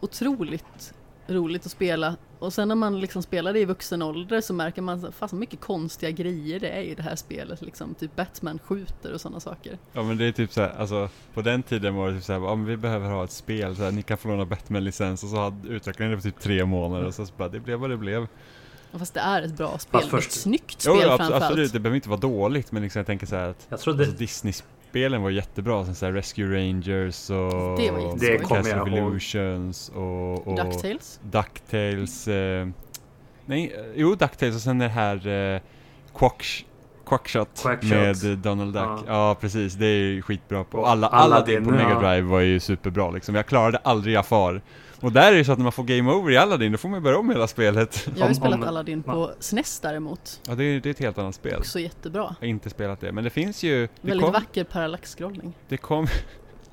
otroligt roligt att spela. Och sen när man liksom spelar det i vuxen ålder så märker man fast mycket konstiga grejer det är i det här spelet. Liksom. Typ Batman skjuter och sådana saker. Ja men det är typ såhär, alltså på den tiden var det typ såhär, ja men vi behöver ha ett spel, så här, ni kan få låna Batman-licens och så hade utvecklaren det på typ tre månader och så, så bara, det blev vad det blev. Och Fast det är ett bra spel, först- ett snyggt Jo, spel ja, abs- framförallt. absolut, det behöver inte vara dåligt men liksom jag tänker såhär att Jag trodde... alltså, Disney-spelen var jättebra, som såhär Rescue Rangers och Det var. Det Castle jag. Illusions och, och Ducktails. Ducktails, eh, nej, eh, jo Ducktails och sen det här eh, Quacksh Quackshot Quackshot. med Donald Duck. Ja. Ja. precis, det är ju skitbra på. Och alla, Aladdin, Aladdin på Mega ja. Drive var ju superbra liksom. Jag klarade aldrig Jafar. Och där är det så att när man får Game Over i Aladdin, då får man börja om hela spelet. Jag har ju spelat Aladdin på SNES däremot. Ja, det är, det är ett helt annat spel. Också jättebra. Jag har inte spelat det, men det finns ju... Det Väldigt kom, vacker parallax-scrollning. det kom...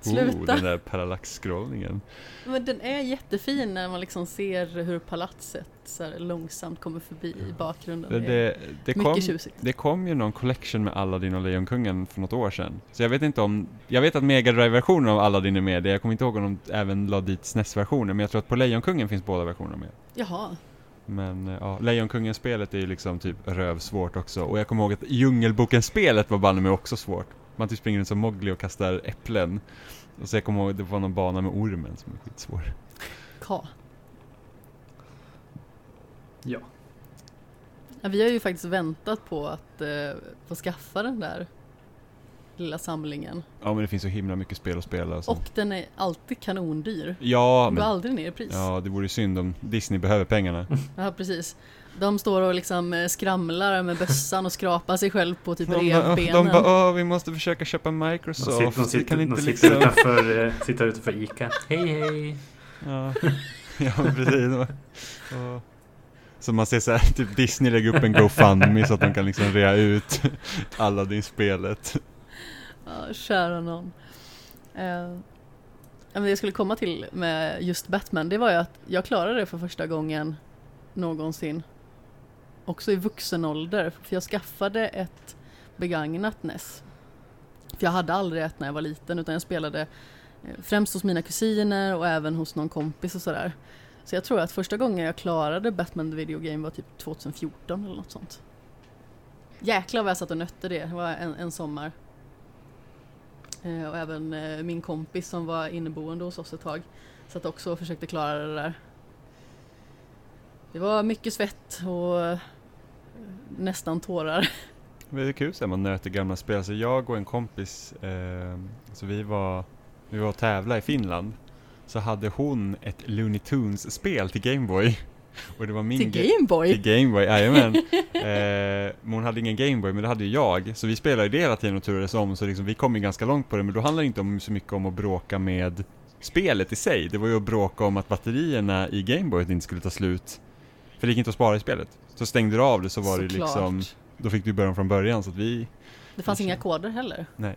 Oh, Sluta! den där parallax-scrollningen. Men den är jättefin när man liksom ser hur palatset så långsamt kommer förbi i bakgrunden. Det, Det det, mycket kom, tjusigt. det kom ju någon collection med Aladdin och Lejonkungen för något år sedan. Så jag vet inte om... Jag vet att Mega Drive-versionen av Aladdin är med, jag kommer inte ihåg om de även la dit SNES-versionen, men jag tror att på Lejonkungen finns båda versionerna med. Jaha, Men eh, ja, Lejonkungen-spelet är ju liksom typ rövsvårt också. Och jag kommer ihåg att Djungelboken-spelet var banne mig också svårt. Man typ springer runt som Mowgli och kastar äpplen. Och så jag kommer ihåg, det var någon bana med ormen som var skitsvår. Ka. Ja. Ja, vi har ju faktiskt väntat på att eh, få skaffa den där lilla samlingen. Ja men det finns så himla mycket spel att spela och så. Och den är alltid kanondyr. Ja, Den går men, aldrig ner i pris. Ja. ja, det vore ju synd om Disney behöver pengarna. precis. De står och liksom eh, skramlar med bössan och skrapar sig själv på typ De revbenen. de bara vi måste försöka köpa De Microsoft. sitter, de sitter, kan de inte sitter, liksom... utanför, eh, sitter utanför Ica. Hej hej! Ja, ja precis. Och, så man ser så här, typ Disney lägger upp en GoFundMe så att de kan liksom rea ut Aladdin-spelet. Ja, kära någon. Ja, men det jag skulle komma till med just Batman, det var ju att jag klarade det för första gången någonsin. Också i vuxen ålder, för jag skaffade ett begagnat NES. För jag hade aldrig ett när jag var liten, utan jag spelade eh, främst hos mina kusiner och även hos någon kompis och sådär. Så jag tror att första gången jag klarade Batman the Video Game var typ 2014 eller något sånt. Jäklar vad jag satt och nötte det, det var en, en sommar. Eh, och även eh, min kompis som var inneboende hos oss ett tag satt också och försökte klara det där. Det var mycket svett och nästan tårar. Men det är kul här, man nöter gamla spel. Så jag och en kompis, eh, så vi var, vi var och tävla i Finland. Så hade hon ett Looney Tunes-spel till Gameboy. Och det var min Till Gameboy! Till Gameboy, jajamän. eh, men hon hade ingen Gameboy, men det hade ju jag. Så vi spelade det hela tiden och turades om, så liksom, vi kom ju ganska långt på det. Men då handlade det inte om, så mycket om att bråka med spelet i sig. Det var ju att bråka om att batterierna i Gameboy inte skulle ta slut. För det gick inte att spara i spelet. Så stängde du av det så var det Såklart. liksom, då fick du börja från början. Så att vi, Det fanns inga koder heller? Nej.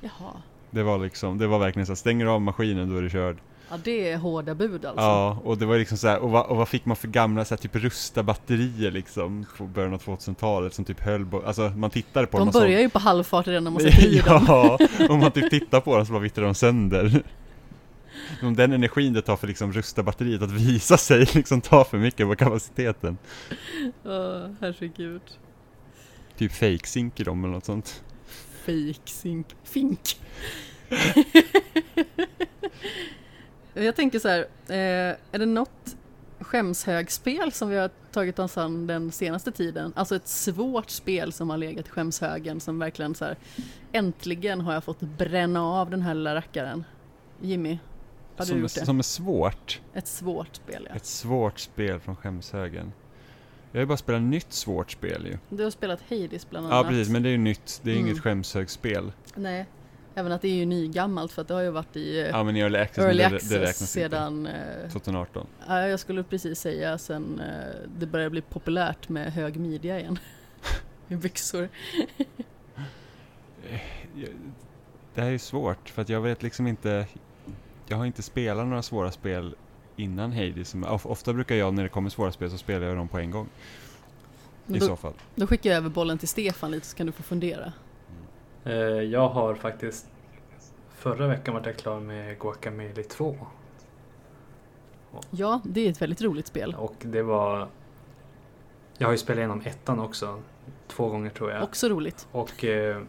Jaha. det var liksom, det var verkligen så här, stänger du av maskinen då är du körd. Ja det är hårda bud alltså. Ja, och det var liksom så här, och vad, och vad fick man för gamla så här, typ rusta batterier liksom på början av 2000-talet som typ höll på, alltså man tittade på De dem och börjar ju på halvfart redan när man sätter i dem. Ja, om man typ tittar på dem så bara vittrar de sönder. Om den energin det tar för liksom rusta batteriet att visa sig liksom tar för mycket på kapaciteten. Åh, herregud. Typ fake-synker dem eller något sånt. Fake sink. Fink. Jag tänker så här, eh, är det något skämshögspel som vi har tagit oss an den senaste tiden? Alltså ett svårt spel som har legat i skämshögen som verkligen så här, äntligen har jag fått bränna av den här lilla rackaren. Jimmy, har du Som, är, gjort det? som är svårt. Ett svårt spel ja. Ett svårt spel från skämshögen. Jag har ju bara spelat nytt svårt spel ju. Du har spelat Hades bland Ja annat. precis, men det är ju nytt. Det är Mm. inget skämshögspel. Nej, även att det är ju nygammalt för att det har ju varit i eh, Ja men i Early Access, Early det, Access det räknas sedan eh, inte. 2018. Ja, jag skulle precis säga sen eh, det börjar bli populärt med hög midja igen. I byxor. Jag- Det här är ju svårt för att jag vet liksom inte Jag har inte spelat några svåra spel innan Hades. Ofta brukar jag när det kommer svåra spel så spelar jag dem på en gång. I Då, så fall. då skickar jag över bollen till Stefan lite så kan du få fundera. Eh, Jag har faktiskt Förra veckan var jag klar med Guacamelee 2. Ja, det är ett väldigt roligt spel. Och det var... Jag har ju spelat igenom ettan också. Två gånger tror jag. Också roligt. Och eh,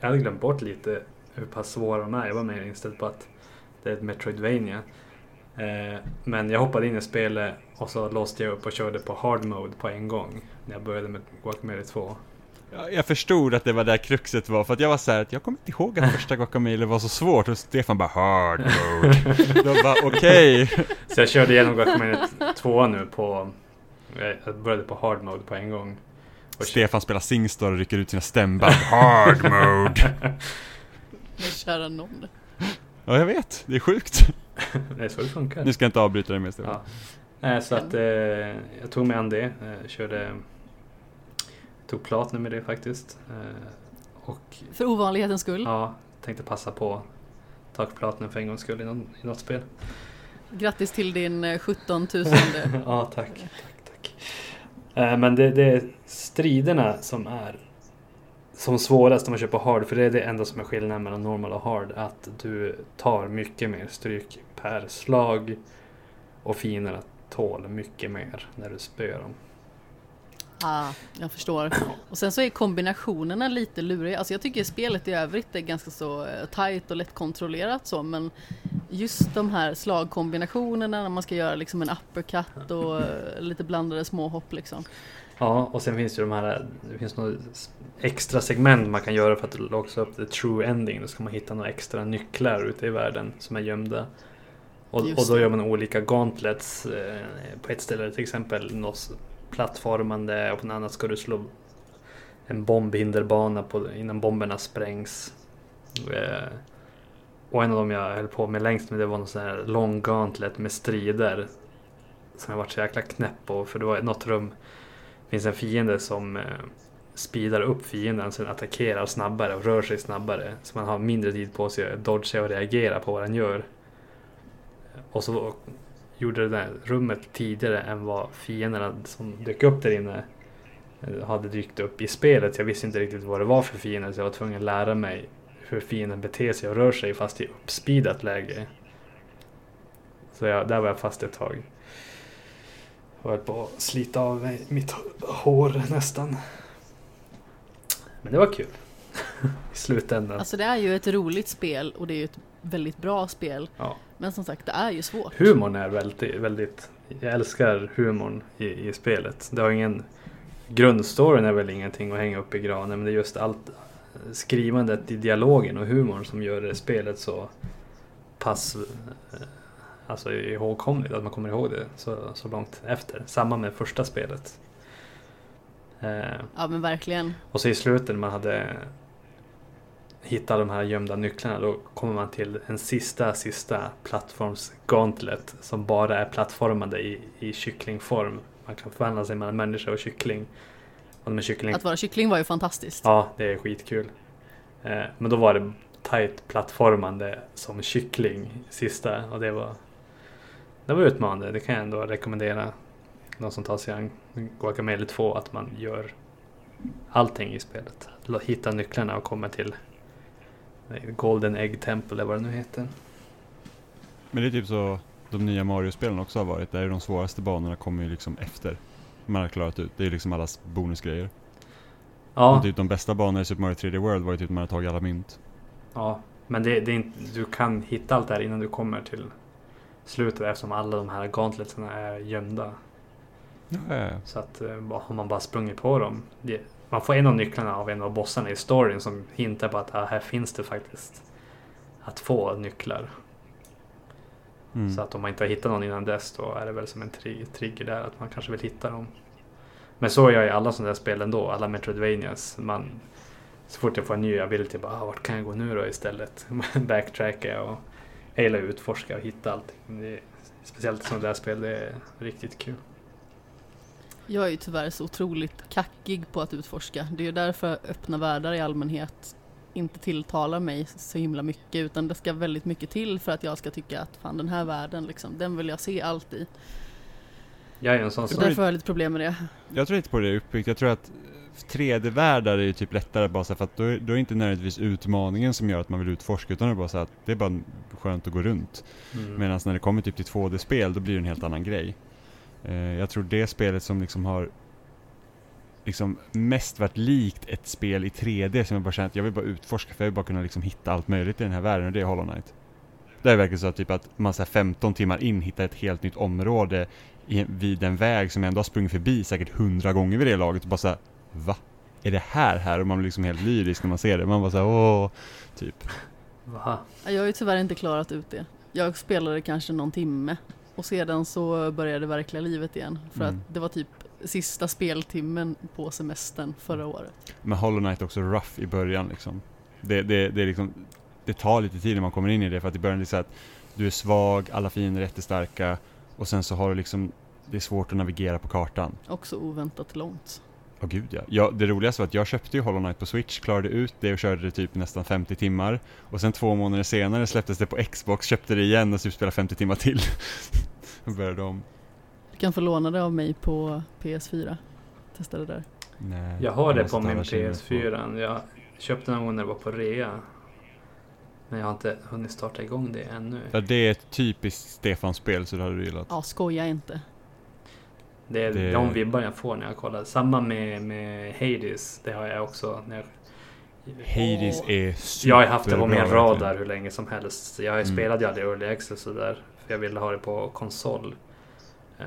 jag hade glömt bort lite hur pass svåra de är. Jag var mer inställd på att det är ett Metroidvania. Eh, men jag hoppade in i spelet och så låste jag upp och körde på hard mode på en gång. När jag började med Guacamelee 2. Ja, Jag förstod att det var där kruxet var för att jag var så här att jag kommer inte ihåg att första Guacamelee var så svårt och Stefan bara hard mode. Då bara okej. Så jag körde igenom Guacamelee 2 nu på... eh, Jag började på hard mode på en gång. Och Stefan spelar Singstar och rycker ut sina stämband. Hard mode. Men kära nån. Ja jag vet, det är sjukt. Det är så det funkar. Nu ska jag inte avbryta dig mer Stefan. Ja. Eh, Så att eh, jag tog mig an det. Eh, körde... Tog platinum med det faktiskt. Eh, och För ovanlighetens skull. ja, tänkte passa på ta platinum för en gångs skull i, någon, i något spel. Grattis till din eh, 17 000. ja, tack. tack, tack. Eh, men det, det är striderna som är som svårast om man kör på hard. För det är det enda som är skillnaden mellan normal och hard. Att du tar mycket mer stryk per slag. Och fienderna tål mycket mer när du spöar dem. Ah, jag förstår. Och sen så är kombinationerna lite luriga. Alltså jag tycker spelet i övrigt är ganska så eh, tight och lättkontrollerat så men just de här slagkombinationerna när man ska göra liksom en uppercut och eh, lite blandade småhopp liksom. Ja, och sen finns det ju de här, det finns några extra segment man kan göra för att låsa upp the true ending. Då ska man hitta några extra nycklar ute i världen som är gömda. Och, och då gör man olika gauntlets. Eh, på ett ställe till exempel något plattformande och på ett annat ska du slå en bombhinderbana på, innan bomberna sprängs. Eh, och en av dem jag höll på med längst med det var någon sån här lång gauntlet med strider. Som jag varit så jäkla knäpp på för det var något rum finns en fiende som eh, speedar upp fienden så den attackerar snabbare och rör sig snabbare. Så man har mindre tid på sig att dodga och reagera på vad den gör. Och så gjorde det där rummet tidigare än vad fienderna som dök upp där inne eh, hade dykt upp i spelet. Jag visste inte riktigt vad det var för fiender så jag var tvungen att lära mig hur fienden beter sig och rör sig fast i uppspeedat läge. Så jag, där var jag fast ett tag. Jag höll på att slita av mig mitt hår nästan. Men det var kul. I slutändan. Alltså det är ju ett roligt spel och det är ju ett väldigt bra spel. Ja. Men som sagt, det är ju svårt. Humorn är väldigt, väldigt... Jag älskar humorn i, i spelet. Det har ingen... Grundstoryn är väl ingenting att hänga upp i granen men det är just allt skrivandet i dialogen och humorn som gör det spelet så pass eh, alltså ihågkomligt, att man kommer ihåg det så, så långt efter. Samma med första spelet. Eh, Ja men verkligen. och så i slutet när man hade hittat de här gömda nycklarna då kommer man till en sista, sista plattforms-gauntlet som bara är plattformade i, i kycklingform. Man kan förvandla sig mellan människa och kyckling. Och med kyckling... Att vara kyckling var ju fantastiskt. Ja, det är skitkul. Eh, men då var det tight plattformande som kyckling sista och det var det var utmanande. Det kan jag ändå rekommendera någon som tar sig an Guacamelee 2 att man gör allting i spelet. Hitta nycklarna och komma till Golden Egg Temple eller vad det nu heter. Men det är typ så de nya Mario-spelen också har varit. Där är de svåraste banorna kommer ju liksom efter man har klarat ut. Det är liksom allas bonusgrejer. Ja, Och typ de bästa banorna i Super Mario 3D World var ju typ när man har tagit alla mynt. ja. men det, det är inte, du kan hitta allt det här innan du kommer till slutet eftersom alla de här gauntletsarna är gömda. Ja, ja, ja. Så att eh, har man bara sprungit på dem. Det, man får en av nycklarna av en av bossarna i storyn som hintar på att ah, här finns det faktiskt att få nycklar. Mm. Så att om man inte har hittat någon innan dess då är det väl som en tri- trigger där att man kanske vill hitta dem. Men så är jag i alla sådana där spel ändå, alla Metroidvanias. Man, så fort jag får en ny ability, bara ah, vart kan jag gå nu då istället? Backtracka och jag gillar att utforska och hitta allting. Det är, speciellt sådana där spel, det är riktigt kul. Jag är ju tyvärr så otroligt kackig på att utforska. Det är ju därför öppna världar i allmänhet inte tilltalar mig så himla mycket utan det ska väldigt mycket till för att jag ska tycka att fan den här världen liksom, den vill jag se allt i. Jag är en sån Så som... därför har jag lite problem med det. Jag tror inte på det uppbyggt. Jag tror att 3D-världar är ju typ lättare bara så här, för att då är, då är inte nödvändigtvis utmaningen som gör att man vill utforska utan det är bara så att det är bara skönt att gå runt. Mm. Medan när det kommer typ till 2D-spel då blir det en helt annan grej. Eh, jag tror det spelet som liksom har liksom mest varit likt ett spel i 3D som jag bara känner att jag vill bara utforska för jag vill bara kunna liksom hitta allt möjligt i den här världen och det är Hollow Knight. Det är verkligen så att typ att man så här 15 timmar in hittar ett helt nytt område i, vid en väg som jag ändå har sprungit förbi säkert hundra gånger vid det laget och bara såhär Va? Är det här här? Och man blir liksom helt lyrisk när man ser det. Man bara såhär åh, typ. Va? Jag har ju tyvärr inte klarat ut det. Jag spelade kanske någon timme och sedan så började det verkliga livet igen. För Mm. att det var typ sista speltimmen på semestern förra året. Men Hollow Knight är också rough i början liksom. Det, det, det är liksom, det tar lite tid när man kommer in i det för att i början är det så att du är svag, alla fiender är jättestarka och sen så har du liksom, det är svårt att navigera på kartan. Också oväntat långt. Åh gud ja. ja. Det roligaste var att jag köpte ju Hollow Knight på Switch, klarade ut det och körde det typ nästan 50 timmar. Och sen två månader senare släpptes det på Xbox, köpte det igen och typ spelade 50 timmar till. och började om. Du kan få låna det av mig på PS4. Testa det där. Nej, Jag har det på min alla känner PS4. Jag köpte någon gång när det var på rea. Men jag har inte hunnit starta igång det ännu. För det är ett typiskt Stefan-spel så det hade du gillat. Ja, skoja inte. Det är Det- de vibbar jag får när jag kollar. Samma med, med Hades. Det har jag också. När jag, Hades är superbra. jag har haft det på min radar hur länge som helst. Jag Mm. spelade ju aldrig Early Access sådär. För jag ville ha det på konsol. Eh,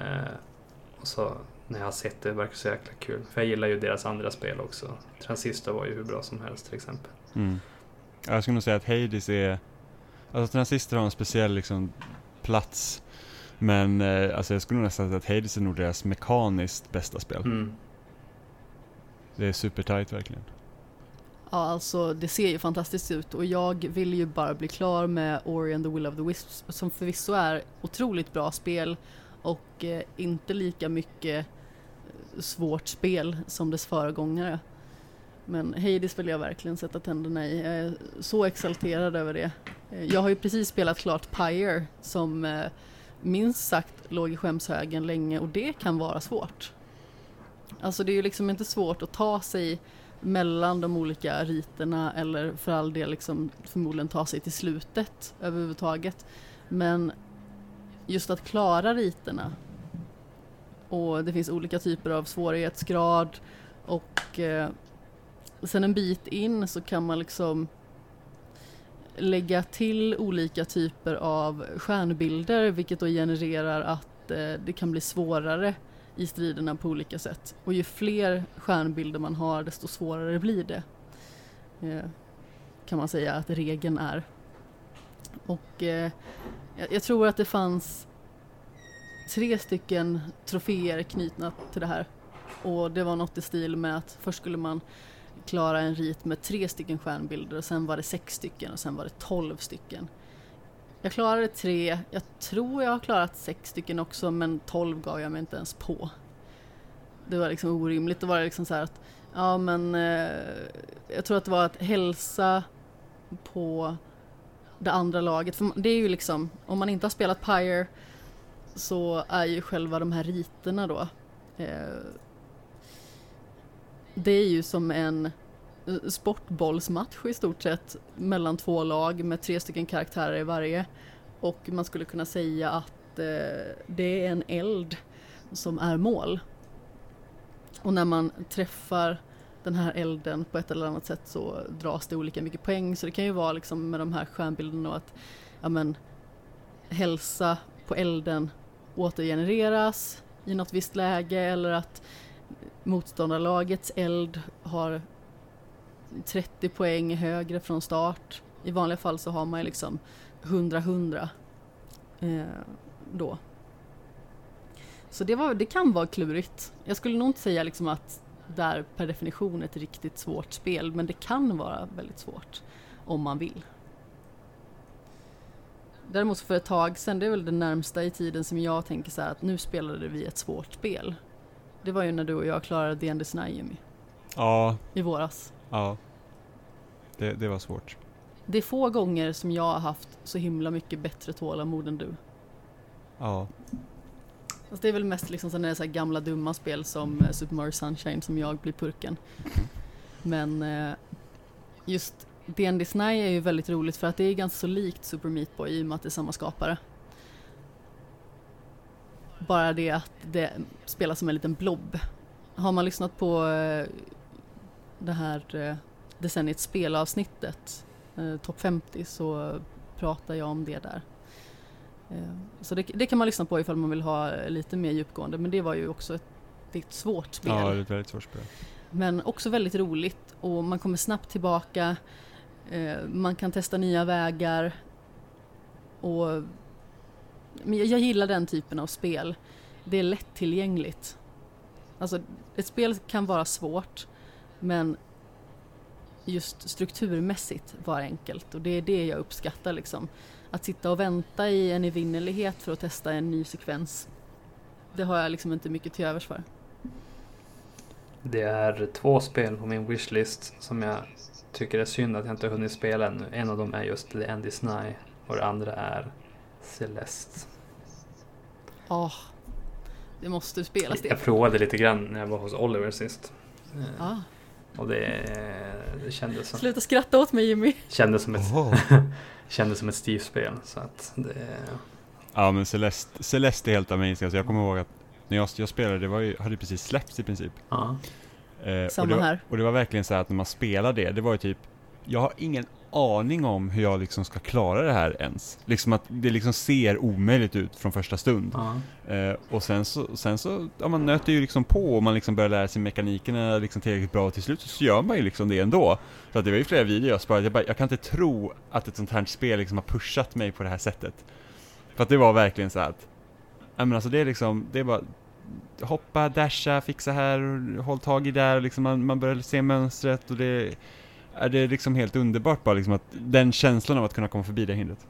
och så när jag har sett det verkar det så jäkla kul. För jag gillar ju deras andra spel också. Transistor var ju hur bra som helst till exempel. Mm. Ja, Jag skulle nog säga att Hades är... Alltså Transistor har en speciell liksom plats. Men eh, alltså jag skulle nog nästan säga att Hades är nog deras mekaniskt bästa spel. Mm. Det är supertight verkligen. Ja, alltså det ser ju fantastiskt ut och jag vill ju bara bli klar med Ori and the Will of the Wisps som förvisso är otroligt bra spel och eh, inte lika mycket eh, svårt spel som dess föregångare. Men Hades vill jag verkligen sätta tänderna i. Jag är så exalterad över det. Eh, Jag har ju precis spelat klart Pyre som eh, minst sagt låg i skämshögen länge och det kan vara svårt. Alltså det är ju liksom inte svårt att ta sig mellan de olika riterna eller för all del liksom förmodligen ta sig till slutet överhuvudtaget. Men just att klara riterna och det finns olika typer av svårighetsgrad och eh, sen en bit in så kan man liksom lägga till olika typer av stjärnbilder vilket då genererar att eh, det kan bli svårare i striderna på olika sätt. Och ju fler stjärnbilder man har desto svårare blir det. Eh, kan man säga att regeln är. Och eh, jag, jag tror att det fanns tre stycken troféer knutna till det här. Och det var något i stil med att först skulle man klara en rit med tre stycken stjärnbilder och sen var det sex stycken och sen var det tolv stycken. Jag klarade tre, jag tror jag har klarat sex stycken också men tolv gav jag mig inte ens på. Det var liksom orimligt, då var det liksom så här att ja men eh, jag tror att det var att hälsa på det andra laget. För det är ju liksom, om man inte har spelat Pyre så är ju själva de här riterna då eh, det är ju som en eh, sportbollsmatch i stort sett mellan två lag med tre stycken karaktärer i varje. Och man skulle kunna säga att eh, det är en eld som är mål. Och när man träffar den här elden på ett eller annat sätt så dras det olika mycket poäng. Så det kan ju vara liksom med de här stjärnbilderna och att ja men, hälsa på elden återgenereras i något visst läge eller att motståndarlagets eld har 30 poäng högre från start. I vanliga fall så har man ju liksom 100-100 eh, då. Så det, var, det kan vara klurigt. Jag skulle nog inte säga liksom att det är per definition ett riktigt svårt spel men det kan vara väldigt svårt om man vill. Däremot för ett tag sedan, det är väl det närmsta i tiden som jag tänker så här att nu spelade vi ett svårt spel. Det var ju när du och jag klarade D&D Jimmy Ja, i våras. ja. Det, det var svårt. Det är få gånger som jag har haft så himla mycket bättre tålamod än du. Ja. Alltså det är väl mest liksom sådana så här gamla dumma spel som eh, Super Mario Sunshine som jag blir purken. Men eh, just D&D Snai är ju väldigt roligt för att det är ganska så likt Super Meat Boy i och med att det är samma skapare. Bara det att det spelas som en liten blob. Har man lyssnat på eh, det här eh, decenniets spelavsnittet, eh, topp 50, så pratar jag om det där. Så det, det kan man lyssna på ifall man vill ha lite mer djupgående, men det var ju också ett, ett svårt spel. Ja, det är ett väldigt svårt spel. Men också väldigt roligt och man kommer snabbt tillbaka. Man kan testa nya vägar. Och men jag, jag gillar den typen av spel. Det är lättillgängligt. Alltså, ett spel kan vara svårt, men just strukturmässigt var enkelt och det är det jag uppskattar liksom. Att sitta och vänta i en evinnerlighet för att testa en ny sekvens. Det har jag liksom inte mycket till övers för. Det är två spel på min wishlist som jag tycker är synd att jag inte har hunnit spela ännu. En av dem är just The Andy Sny och det andra är Celeste. Ja, det måste spelas det. Jag provade lite grann när jag var hos Oliver sist. Eh, Ja. Och det, det kändes, som, Sluta skratta åt mig Jimmy. kändes, som ett, Oho. kändes som ett Steve-spel. Så att det, Ja men Celeste, Celeste är helt amazing. Alltså jag kommer ihåg att när jag, jag spelade, det var ju, hade precis släppts i princip. ja. Eh, och, Samma det var, här. och det var verkligen så här att när man spelar det, det var ju typ Jag har ingen aning om hur jag liksom ska klara det här ens. Liksom att det liksom ser omöjligt ut från första stund. ja. Eh, och sen så, sen så, ja man nöter ju liksom på och man liksom börjar lära sig mekanikerna liksom tillräckligt bra och till slut så gör man ju liksom det ändå. Så att det var ju flera videor jag sparade, jag, bara, jag kan inte tro att ett sånt här spel liksom har pushat mig på det här sättet. För att det var verkligen så att, ja men alltså det är liksom, det är bara hoppa, dasha, fixa här, håll tag i där och liksom man, man börjar se mönstret och det är det liksom helt underbart bara liksom att den känslan av att kunna komma förbi det hindret.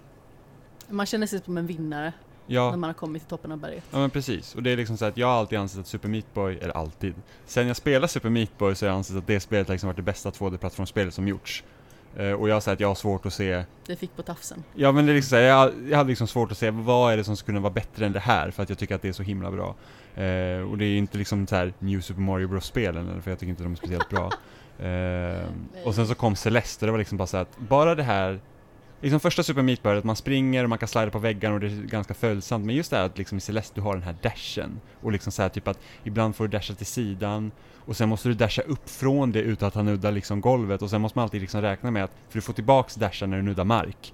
Man känner sig som en vinnare Ja, när man har kommit till toppen av berget. Ja men precis, och det är liksom så att jag har alltid ansett att Super Meat Boy, eller alltid, sen jag spelade Super Meat Boy så har jag ansett att det spelet liksom varit det bästa 2D-plattformsspelet som gjorts. Eh, och jag sagt att jag har svårt att se, Det fick på tafsen. ja men det är liksom så här, jag, jag hade liksom svårt att se vad är det som skulle kunna vara bättre än det här för att jag tycker att det är så himla bra. Eh, och det är ju inte liksom så här New Super Mario Bros-spelen, för jag tycker inte de är speciellt bra. Eh, och sen så kom Celeste och det var liksom bara så att bara det här Liksom första Super Meat Boy, att man springer och man kan slida på väggarna och det är ganska följsamt. Men just det här att liksom i Celeste du har den här dashen. Och liksom så här typ att ibland får du dasha till sidan och sen måste du dasha upp från det utan att han nuddar liksom golvet och sen måste man alltid liksom räkna med att, för du får tillbaks dashen när du nuddar mark.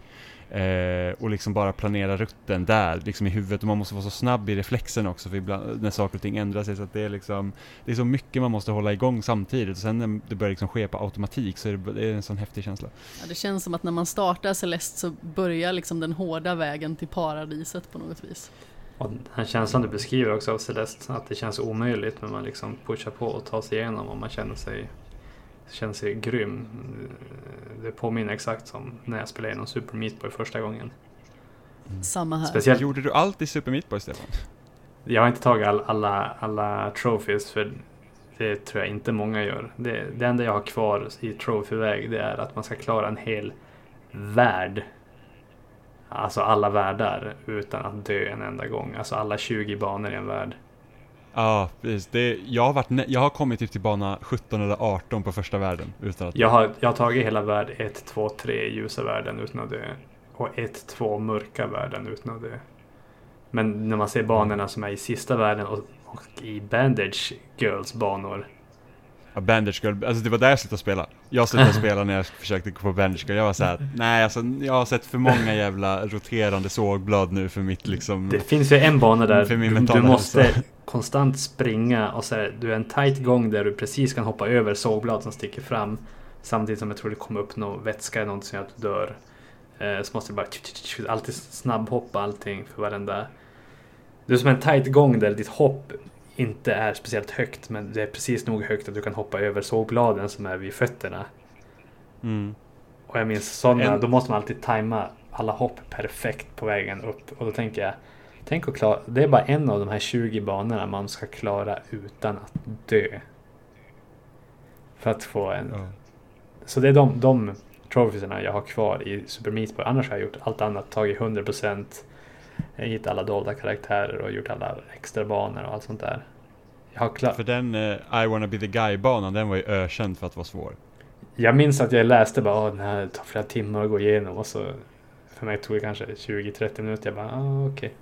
Eh, och liksom bara planera rutten där, liksom i huvudet och man måste vara så snabb i reflexen också för ibland när saker och ting ändrar sig så att det är liksom Det är så mycket man måste hålla igång samtidigt och sen när det börjar liksom ske på automatik så är det, det är en sån häftig känsla. Ja, det känns som att när man startar Celeste så börjar liksom den hårda vägen till paradiset på något vis. Och den här känslan du beskriver också av Celeste, att det känns omöjligt men man liksom pushar på och tar sig igenom och man känner sig, känner sig grym. Det påminner exakt som när jag spelade igenom Super Meat Boy första gången. Samma här. Speciellt, Gjorde du allt i Super Meat Boy Stefan? jag har inte tagit all, alla, alla trophies för det tror jag inte många gör. Det, det enda jag har kvar i trophyväg det är att man ska klara en hel värld. Alltså alla världar utan att dö en enda gång. Alltså alla 20 banor i en värld. Ja, precis. Det, jag, har varit, jag har kommit typ till bana 17 eller 18 på första världen utan att... Jag har, jag har tagit hela värld 1, 2, 3 ljusa världen utan att dö och ett, två mörka världen utan att dö. Men när man ser banorna som är i sista världen och, och i Bandage Girls banor. Bandage Girl, alltså det var där jag slutade spela. Jag slutade spela när jag försökte gå på Bandage Girl. Jag var såhär, nej alltså jag har sett för många jävla roterande sågblad nu för mitt liksom... Det finns ju en bana där du, du måste hälsa. konstant springa och så här, du är en tight gång där du precis kan hoppa över sågblad som sticker fram. Samtidigt som jag tror det kommer upp någon vätska eller något som gör att du dör. Eh, så måste du bara alltid snabbhoppa allting för varenda... Du är som en tight gång där ditt hopp inte är speciellt högt men det är precis nog högt att du kan hoppa över sågbladen som är vid fötterna. Mm. Och jag minns sådana, En- då måste man alltid tajma alla hopp perfekt på vägen upp. Och då tänker jag, tänk att klara, det är bara en av de här 20 banorna man ska klara utan att dö. För att få en... Ja. Så det är de, de trofisarna jag har kvar i Super Meat Boy. Annars har jag gjort allt annat, tagit 100%. Hittat alla dolda karaktärer och gjort alla extra banor och allt sånt där. Jag har klart... För den eh, I wanna be the guy-banan, den var ju ökänd för att vara svår. Jag minns att jag läste bara den här tar flera timmar att gå igenom och så för mig tog det kanske 20-30 minuter. Jag bara ah, okej.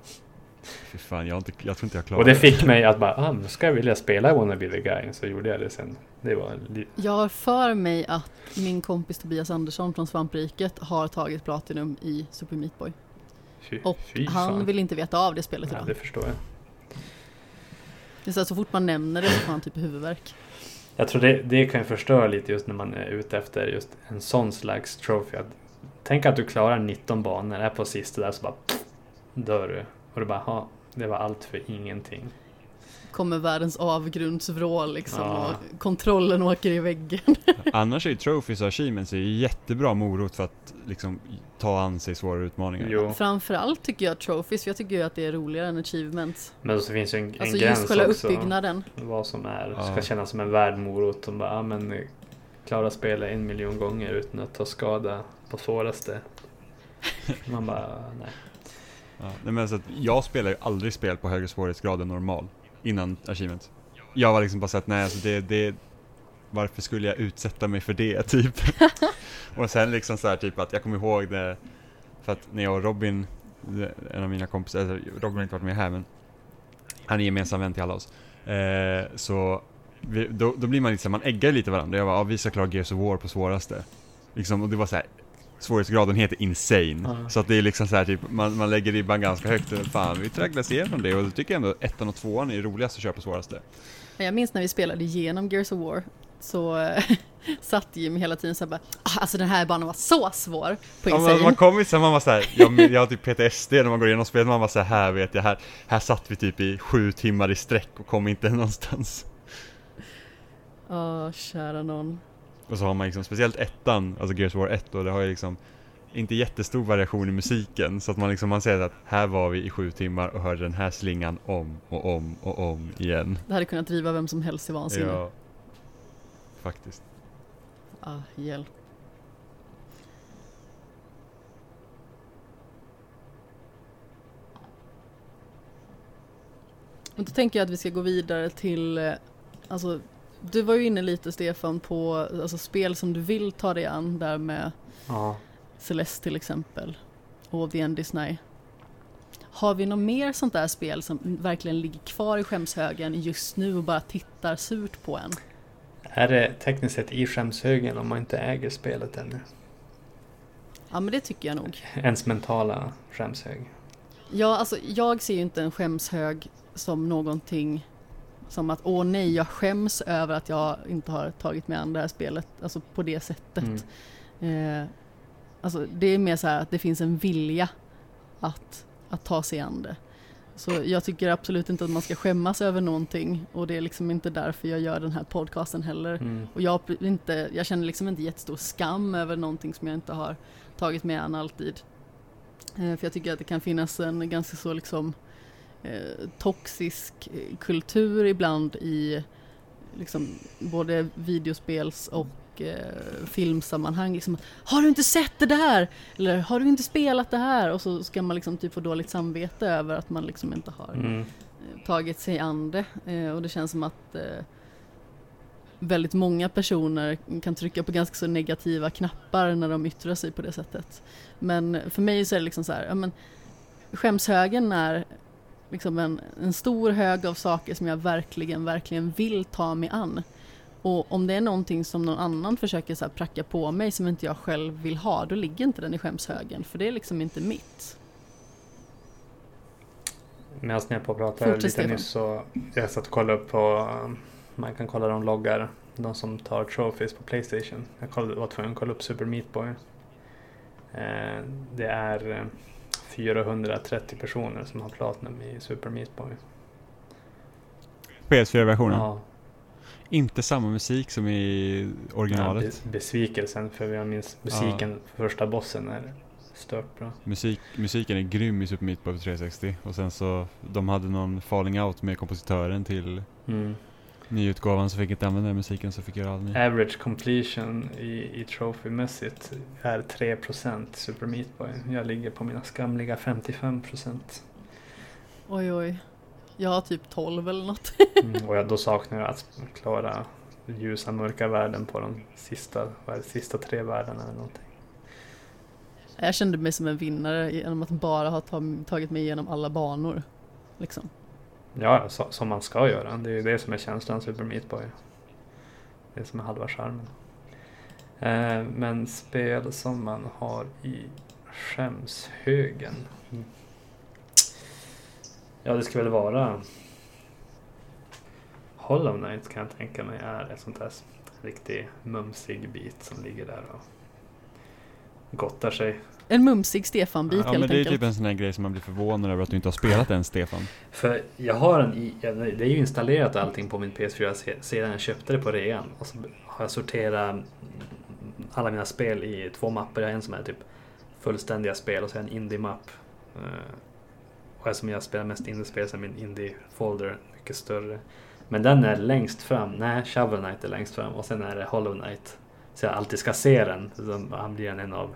Fy fan, jag, inte, jag tror inte jag klarar Och det fick mig att bara ah, nu ska jag vilja spela I wanna be the guy. Så gjorde jag det sen. Det var Jag har för mig att min kompis Tobias Andersson från Svampriket har tagit Platinum i Super Meat Boy. Fy, Och fy han vill inte veta av det spelet Ja, idag. det förstår jag. Det är så, att så fort man nämner det så får han typ huvudvärk. Jag tror det, det kan ju förstöra lite just när man är ute efter just en sån slags trophy. Tänk att du klarar 19 banor, är på sista där så bara pff, dör du. Och du bara, ha, det var allt för ingenting. Kommer världens avgrundsvrål liksom Ja. och kontrollen åker i väggen. Annars är ju trophies och achievements är ju jättebra morot för att liksom ta an sig svåra utmaningar. Jo, Framförallt tycker jag trophies, för jag tycker ju att det är roligare än achievements. men så finns ju en, en Alltså gräns just själva också. uppbyggnaden. Vad som är, ska Ja. kännas som en värd morot. De bara, ja men klara spelet en miljon gånger utan att ta skada på svåraste. Man bara, nej. Ja, nej, men så att jag spelar ju aldrig spel på högre svårighetsgrad än normal innan achievement. Jag var liksom bara såhär, nej alltså det, det varför skulle jag utsätta mig för det typ? och sen liksom så här typ att jag kommer ihåg det, för att när jag och Robin, en av mina kompisar, alltså Robin har inte varit med här men han är gemensam vän till alla oss. Eh, så vi, då, då blir man lite här, man äggar lite varandra. Jag var, ja, vi ska klara Gears of War på svåraste. Liksom, och det var så här, svårighetsgraden heter insane. Ja. Så att det är liksom så här, typ, man, man lägger ribban ganska högt. Fan, vi tragglas igenom det och då tycker jag ändå ettan och tvåan är roligast att köra på svåraste. Jag minns när vi spelade igenom Gears of War så satt Jim hela tiden såhär bara "Ah, Alltså den här banan var så svår på Ja, Insane. man, man kommer ju sen, man var såhär, jag, jag har typ PTSD när man går igenom spelet, man var såhär, här vet jag, här, här satt vi typ i sju timmar i sträck och kom inte någonstans. Åh, kära någon. Och så har man liksom, speciellt ettan, alltså Gears of War 1 och det har ju liksom inte jättestor variation i musiken, så att man liksom, man säger att här var vi i sju timmar och hörde den här slingan om och om och om igen. Det hade kunnat driva vem som helst i vansinne. Ja, faktiskt. Ah, hjälp. Men då tänker jag att vi ska gå vidare till, eh, alltså du var ju inne lite Stefan på alltså, spel som du vill ta dig an där med Ja. Celeste till exempel och The End is Nigh. Har vi något mer sånt där spel som verkligen ligger kvar i skämshögen just nu och bara tittar surt på en? Är det tekniskt sett i skämshögen om man inte äger spelet ännu? Ja men det tycker jag nog. Ens mentala skämshög. Ja, alltså jag ser ju inte en skämshög som någonting som att åh nej, jag skäms över att jag inte har tagit mig an det här spelet, alltså på det sättet. Mm. Eh, alltså det är mer så här att det finns en vilja att, att ta sig an det. Så jag tycker absolut inte att man ska skämmas över någonting och det är liksom inte därför jag gör den här podcasten heller. Mm. Och jag, inte, jag känner liksom inte jättestor skam över någonting som jag inte har tagit mig an alltid. Eh, för jag tycker att det kan finnas en ganska så liksom eh, toxisk eh, kultur ibland i liksom både videospels och eh, filmsammanhang. Liksom, har du inte sett det där? Eller har du inte spelat det här? Och så ska man liksom typ få dåligt samvete över att man liksom inte har Mm. eh, tagit sig an det. Eh, och det känns som att eh, väldigt många personer kan trycka på ganska så negativa knappar när de yttrar sig på det sättet. Men för mig så är det liksom så här, ja men skämshögen är liksom en, en stor hög av saker som jag verkligen, verkligen vill ta mig an. Och om det är någonting som någon annan försöker så pracka på mig som inte jag själv vill ha, då ligger inte den i skämshögen, för det är liksom inte mitt. Medan ni på pratade Fortsätt, lite Stefan. nyss så jag satt och kollade upp på um, man kan kolla de loggar, de som tar trophies på Playstation. Jag kollade, var tvungen att kolla upp Super Meat Boy. Eh, det är eh, 430 personer som har Platinum i Super Meat Boy. PS4-versionen. Ja, Inte samma musik som i originalet. be- besvikelsen för jag minns musiken för första bossen är stört bra. Musik, musiken är grym i Super Meat Boy på 360 och sen så de hade någon falling out med kompositören till Mm. Nyutgåvan så fick inte använda den musiken så fick göra all ny. Average completion i, i trophy-mässigt är 3% Super Meat Boy. Jag ligger på mina skamliga 55%. Oj oj. Jag har typ 12 eller något. Mm, och jag, då saknar jag att klara ljusa mörka värden på de sista, vad är det, sista tre värdena eller någonting. Jag kände mig som en vinnare genom att bara ha ta- tagit mig igenom alla banor. Liksom. Ja, så, som man ska göra. Det är ju det som är känslan Super Meat Boy. Det som är halva charmen. Eh, men spel som man har i skämshögen. Mm. Ja, det ska väl vara Hollow Knight kan jag tänka mig är ett sånt där riktigt mumsig bit som ligger där och gottar sig. En mumsig Stefan-bit Ja helt men det är enkelt. typ en sån här grej som man blir förvånad över att du inte har spelat än Stefan. För jag har en det är ju installerat allting på min PS4 se- sedan jag köpte det på rean. Och så har jag sorterat alla mina spel i två mappar. Jag har en som är typ fullständiga spel och så en indie-mapp. Eh, Och eftersom jag spelar mest indie-spel så är min indie-folder mycket större. Men den är längst fram. Nej, Shovel Knight är längst fram och sen är det Hollow Knight. Så jag alltid ska se den. Så han blir en av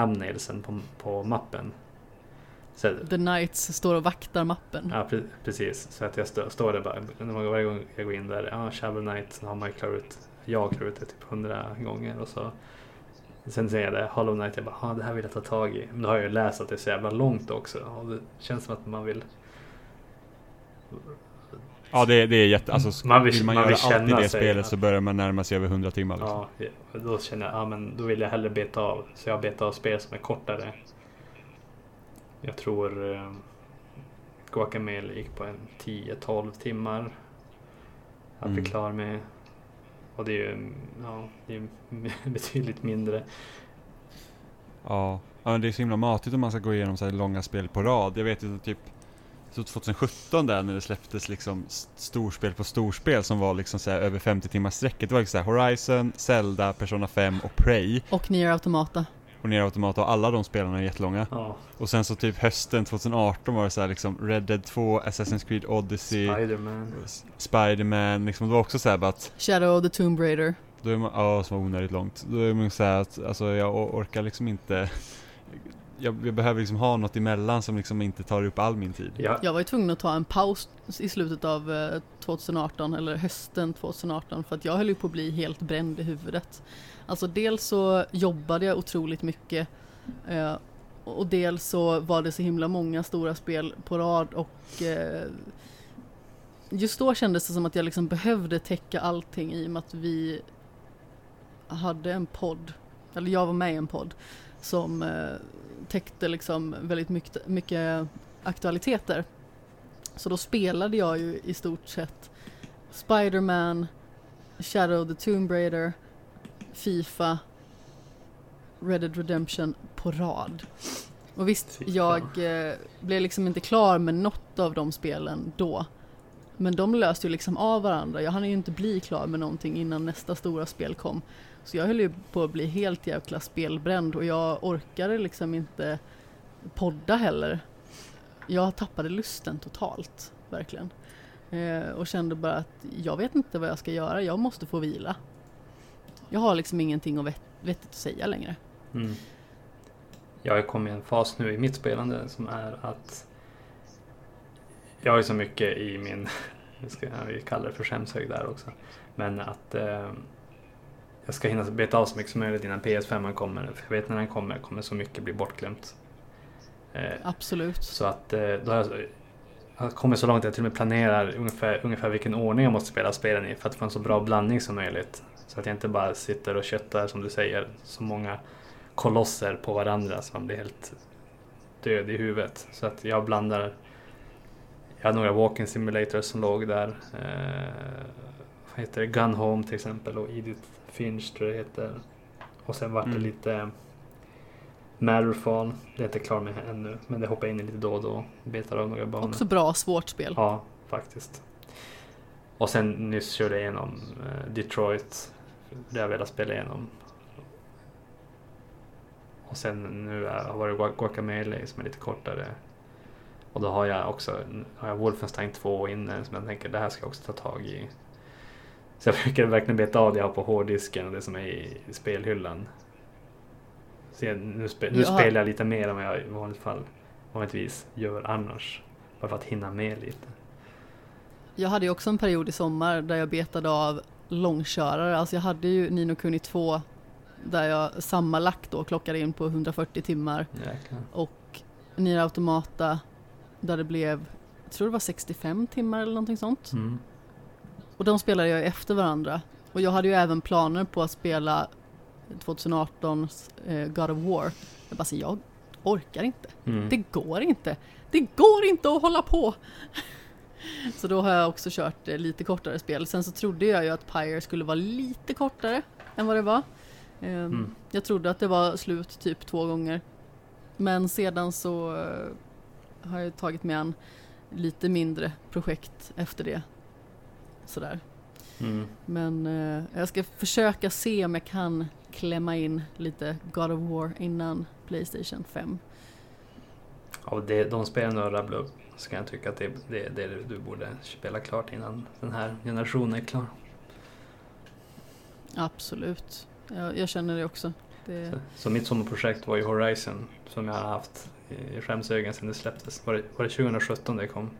thumbnailsen på, på mappen. Så The Knights står och vaktar mappen. Ja, pre- precis. Så att jag stå, står där bara, när man- varje gång jag går in där, ja, Shovel Knight, så har man klarat ut, jag klarat ut det typ hundra gånger och så Sen säger jag det, Hollow Knight, jag bara, ah, det här vill jag ta tag i. Men då har jag ju läst att det är så jävla långt också och det känns som att man vill Ja det, det är jätte, alltså Man vill- vill man, man göra vill allt i det sig, spelet ja. så börjar man närma sig över 100 timmar liksom. Ja, då känner jag, ja men då vill jag hellre beta av. Så jag betar av spel som är kortare. Jag tror eh, Guacamele gick på en 10-12 timmar. Att bli Mm. klar med. Och det är ju ja, det är betydligt mindre. Ja. ja, men det är så himla matigt om man ska gå igenom så här långa spel på rad. Jag vet ju typ 2017 där när det släpptes liksom storspel på storspel som var liksom så här över 50 timmars sträcket. Det var liksom så här Horizon, Zelda, Persona 5 och Prey. Och Nier Automata. Och Nier Automata och alla de spelarna är jättelånga. Ja, Och sen så typ hösten 2018 var det så här liksom Red Dead 2, Assassin's Creed Odyssey, Spiderman. Spider-Man, liksom det var också så här bara att Shadow of the Tomb Raider. Då är man, ja som var onödigt långt. Då är man så här att, alltså jag or- orkar liksom inte jag, jag behöver liksom ha något emellan som liksom inte tar upp all min tid. Ja, Jag var ju tvungen att ta en paus i slutet av eh, 2018, eller hösten 2018, för att jag höll ju på att bli helt bränd i huvudet. Alltså dels så jobbade jag otroligt mycket eh, och dels så var det så himla många stora spel på rad och eh, just då kändes det som att jag liksom behövde täcka allting i och med att vi hade en podd, eller jag var med i en podd som eh, täckte liksom väldigt mycket, mycket aktualiteter. Så då spelade jag ju i stort sett Spider-Man, Shadow the Tomb Raider, Fifa, Red Dead Redemption på rad. Och visst, jag eh, blev liksom inte klar med något av de spelen då. Men de löste ju liksom av varandra. Jag hann ju inte bli klar med någonting innan nästa stora spel kom. Så jag höll ju på att bli helt jäkla spelbränd och jag orkade liksom inte podda heller. Jag tappade lusten totalt, verkligen. Eh, och kände bara att jag vet inte vad jag ska göra, jag måste få vila. Jag har liksom ingenting att vettigt att säga längre. Mm. Jag har kommit i en fas nu i mitt spelande som är att jag har ju så mycket i min, vi ska vi kallar det för skämshög där också. Men att eh, jag ska hinna beta av så mycket som möjligt innan PS5 kommer. För jag vet när den kommer kommer så mycket bli bortglömt. Eh, Absolut. så att eh, då har jag, jag kommit så långt att jag till och med planerar ungefär, ungefär vilken ordning jag måste spela spelen i för att få en så bra blandning som möjligt. Så att jag inte bara sitter och köttar som du säger, så många kolosser på varandra så man blir helt död i huvudet. Så att jag blandar jag hade några walking simulators som låg där. Eh, vad heter det? Gun Home till exempel och Edith Finch tror jag det heter. Och sen vart det Mm. lite Matterfall. Det är inte klar med ännu men det hoppar in i lite då och då. Betar av några banor. Också bra, svårt spel. Ja, faktiskt. Och sen nyss körde jag igenom eh, Detroit. Det har jag velat spela igenom. Och sen nu har varit Gua- Guacamelee som är lite kortare. Och då har jag också har jag Wolfenstein 2 inne som jag tänker det här ska jag också ta tag i. Så jag försöker verkligen beta av det jag har på hårddisken och det som är i spelhyllan. Så jag, nu, spe, nu spelar jag lite mer än vad jag i vanligt fall vanligtvis gör annars. Bara för att hinna med lite. Jag hade ju också en period i sommar där jag betade av långkörare. Alltså jag hade ju Nino Kuni 2 där jag sammanlagt då klockade in på 140 timmar Jäklar. och Nier Automata där det blev, jag tror det var 65 timmar eller någonting sånt. Mm. Och de spelade jag efter varandra. Och jag hade ju även planer på att spela 2018s eh, God of War. Jag bara så, jag orkar inte. Mm. Det går inte. Det går inte att hålla på. Så då har jag också kört eh, lite kortare spel. Sen så trodde jag ju att Pyre skulle vara lite kortare än vad det var. Ehm, Mm. Jag trodde att det var slut typ två gånger. Men sedan så eh, har jag tagit mig an lite mindre projekt efter det. Sådär. Mm. Men eh, jag ska försöka se om jag kan klämma in lite God of War innan Playstation 5. Av det, de spelen du har rabblat upp så kan jag tycka att det är det, det du borde spela klart innan den här generationen är klar. Absolut. Jag, jag känner det också. Det, Så, så mitt sommarprojekt var ju Horizon som jag har haft i skämsögon sedan det släpptes. Var det, var det 2017 det kom?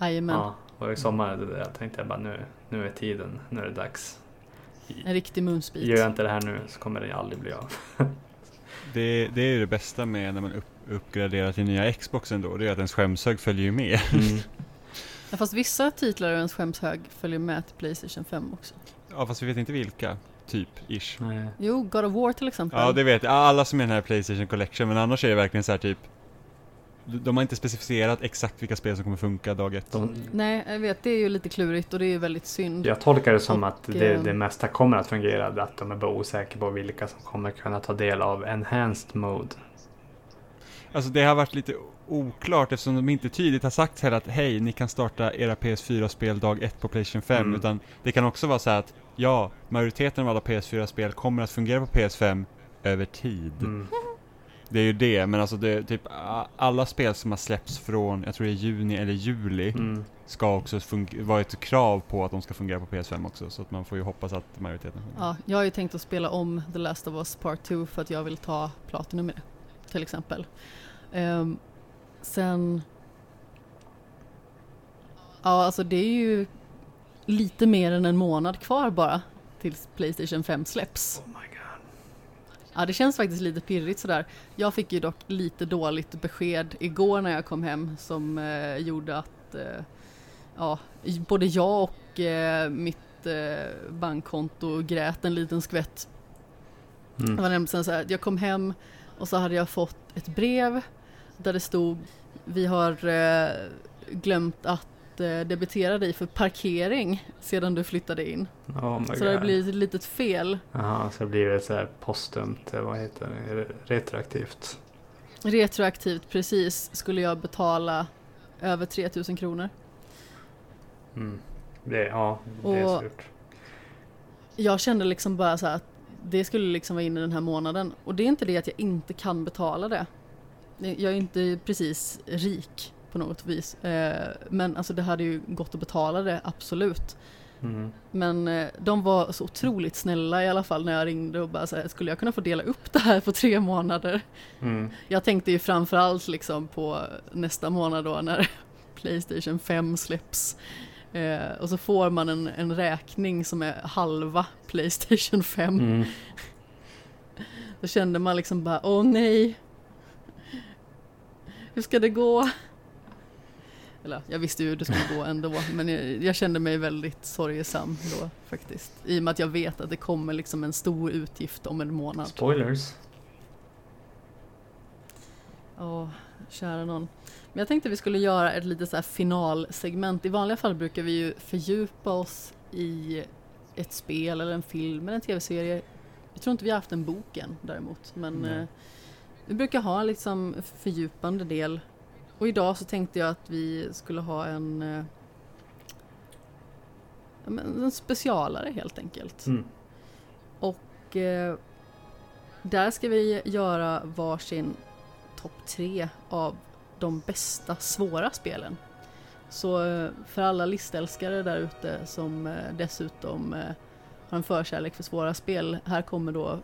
Jajamän. Ja, och i sommar där, tänkte jag bara nu, nu är tiden, nu är det dags. En riktig munsbit. Gör jag inte det här nu så kommer det aldrig bli av. Det, det är ju det bästa med när man upp, uppgraderar till nya Xboxen då, det är att ens skämshög följer ju med. Mm. Ja, fast vissa titlar och ens skämshög följer med till Playstation 5 också. Ja fast vi vet inte vilka, typ, ish. Nej. Jo, God of War till exempel. Ja det vet jag, alla som är i den här Playstation Collection, men annars är det verkligen så här typ de har inte specificerat exakt vilka spel som kommer funka dag ett. De, Nej, jag vet, det är ju lite klurigt och det är ju väldigt synd. jag tolkar det som Och, att det, eh, det mesta kommer att fungera. Att de är bara osäkra på vilka som kommer kunna ta del av enhanced mode. Alltså det har varit lite oklart eftersom de inte tydligt har sagt heller att hej, ni kan starta era PS4-spel dag ett på Playstation 5. Mm. Utan det kan också vara så här att ja, majoriteten av alla PS4-spel kommer att fungera på PS5 över tid. Mm. Det är ju det, men alltså det typ alla spel som har släppts från, jag tror det är juni eller juli, Mm. ska också vara ett krav på att de ska fungera på PS5 också. Så att man får ju hoppas att majoriteten fungerar. Ja, jag har ju tänkt att spela om The Last of Us Part 2 för att jag vill ta Platinum med det. Till exempel. Ehm, sen... Ja, alltså det är ju lite mer än en månad kvar bara tills Playstation 5 släpps. Oh my god. Ja, det känns faktiskt lite pirrigt sådär. Jag fick ju dock lite dåligt besked igår när jag kom hem som eh, gjorde att eh, ja, både jag och eh, mitt eh, bankkonto grät en liten skvätt. Det Mm. var nämligen så här att jag kom hem och så hade jag fått ett brev där det stod Vi har eh, glömt att eh, debitera dig för parkering sedan du flyttade in. Oh Så god. det har blivit ett litet fel. Jaha, så blir det så här postumt, eh, vad heter det, retroaktivt. Retroaktivt precis skulle jag betala över 3000 kronor. Mm. Det, ja, det är Och- surt. Jag kände liksom bara så här att det skulle liksom vara inne den här månaden. Och det är inte det att jag inte kan betala det. Jag är inte precis rik på något vis. Eh, Men alltså det hade ju gått att betala det, absolut. Mm. Men eh, de var så otroligt snälla i alla fall när jag ringde och bara så här, skulle jag kunna få dela upp det här på tre månader? Mm. Jag tänkte ju framförallt liksom på nästa månad då när Playstation 5 släpps. Eh, och så får man en, en räkning som är halva Playstation 5. Mm. Då kände man liksom bara, åh nej. Hur ska det gå? Eller jag visste ju hur det skulle gå ändå, men jag, jag kände mig väldigt sorgesam då faktiskt. I och med att jag vet att det kommer liksom en stor utgift om en månad. Spoilers. Åh, kära någon. Men jag tänkte vi skulle göra ett litet så här finalsegment. I vanliga fall brukar vi ju fördjupa oss i ett spel eller en film eller en tv-serie. Jag tror inte vi har haft en bok än däremot. Men Nej. eh, vi brukar ha en liksom fördjupande del. Och idag så tänkte jag att vi skulle ha en, eh, en specialare helt enkelt. Mm. Och eh, där ska vi göra varsin topp tre av de bästa svåra spelen. Så eh, för alla listälskare där ute som eh, dessutom har en förkärlek för svåra spel, här kommer då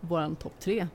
våran topp tre.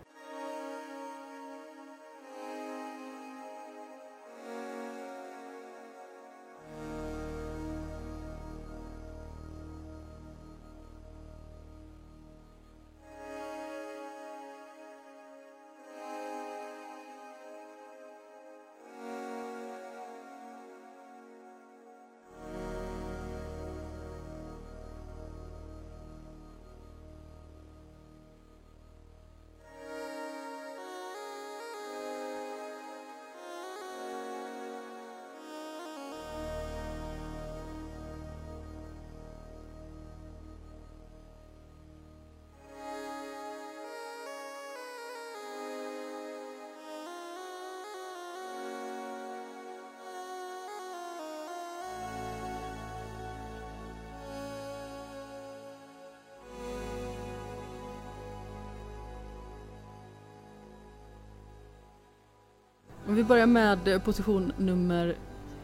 Om vi börjar med eh, position nummer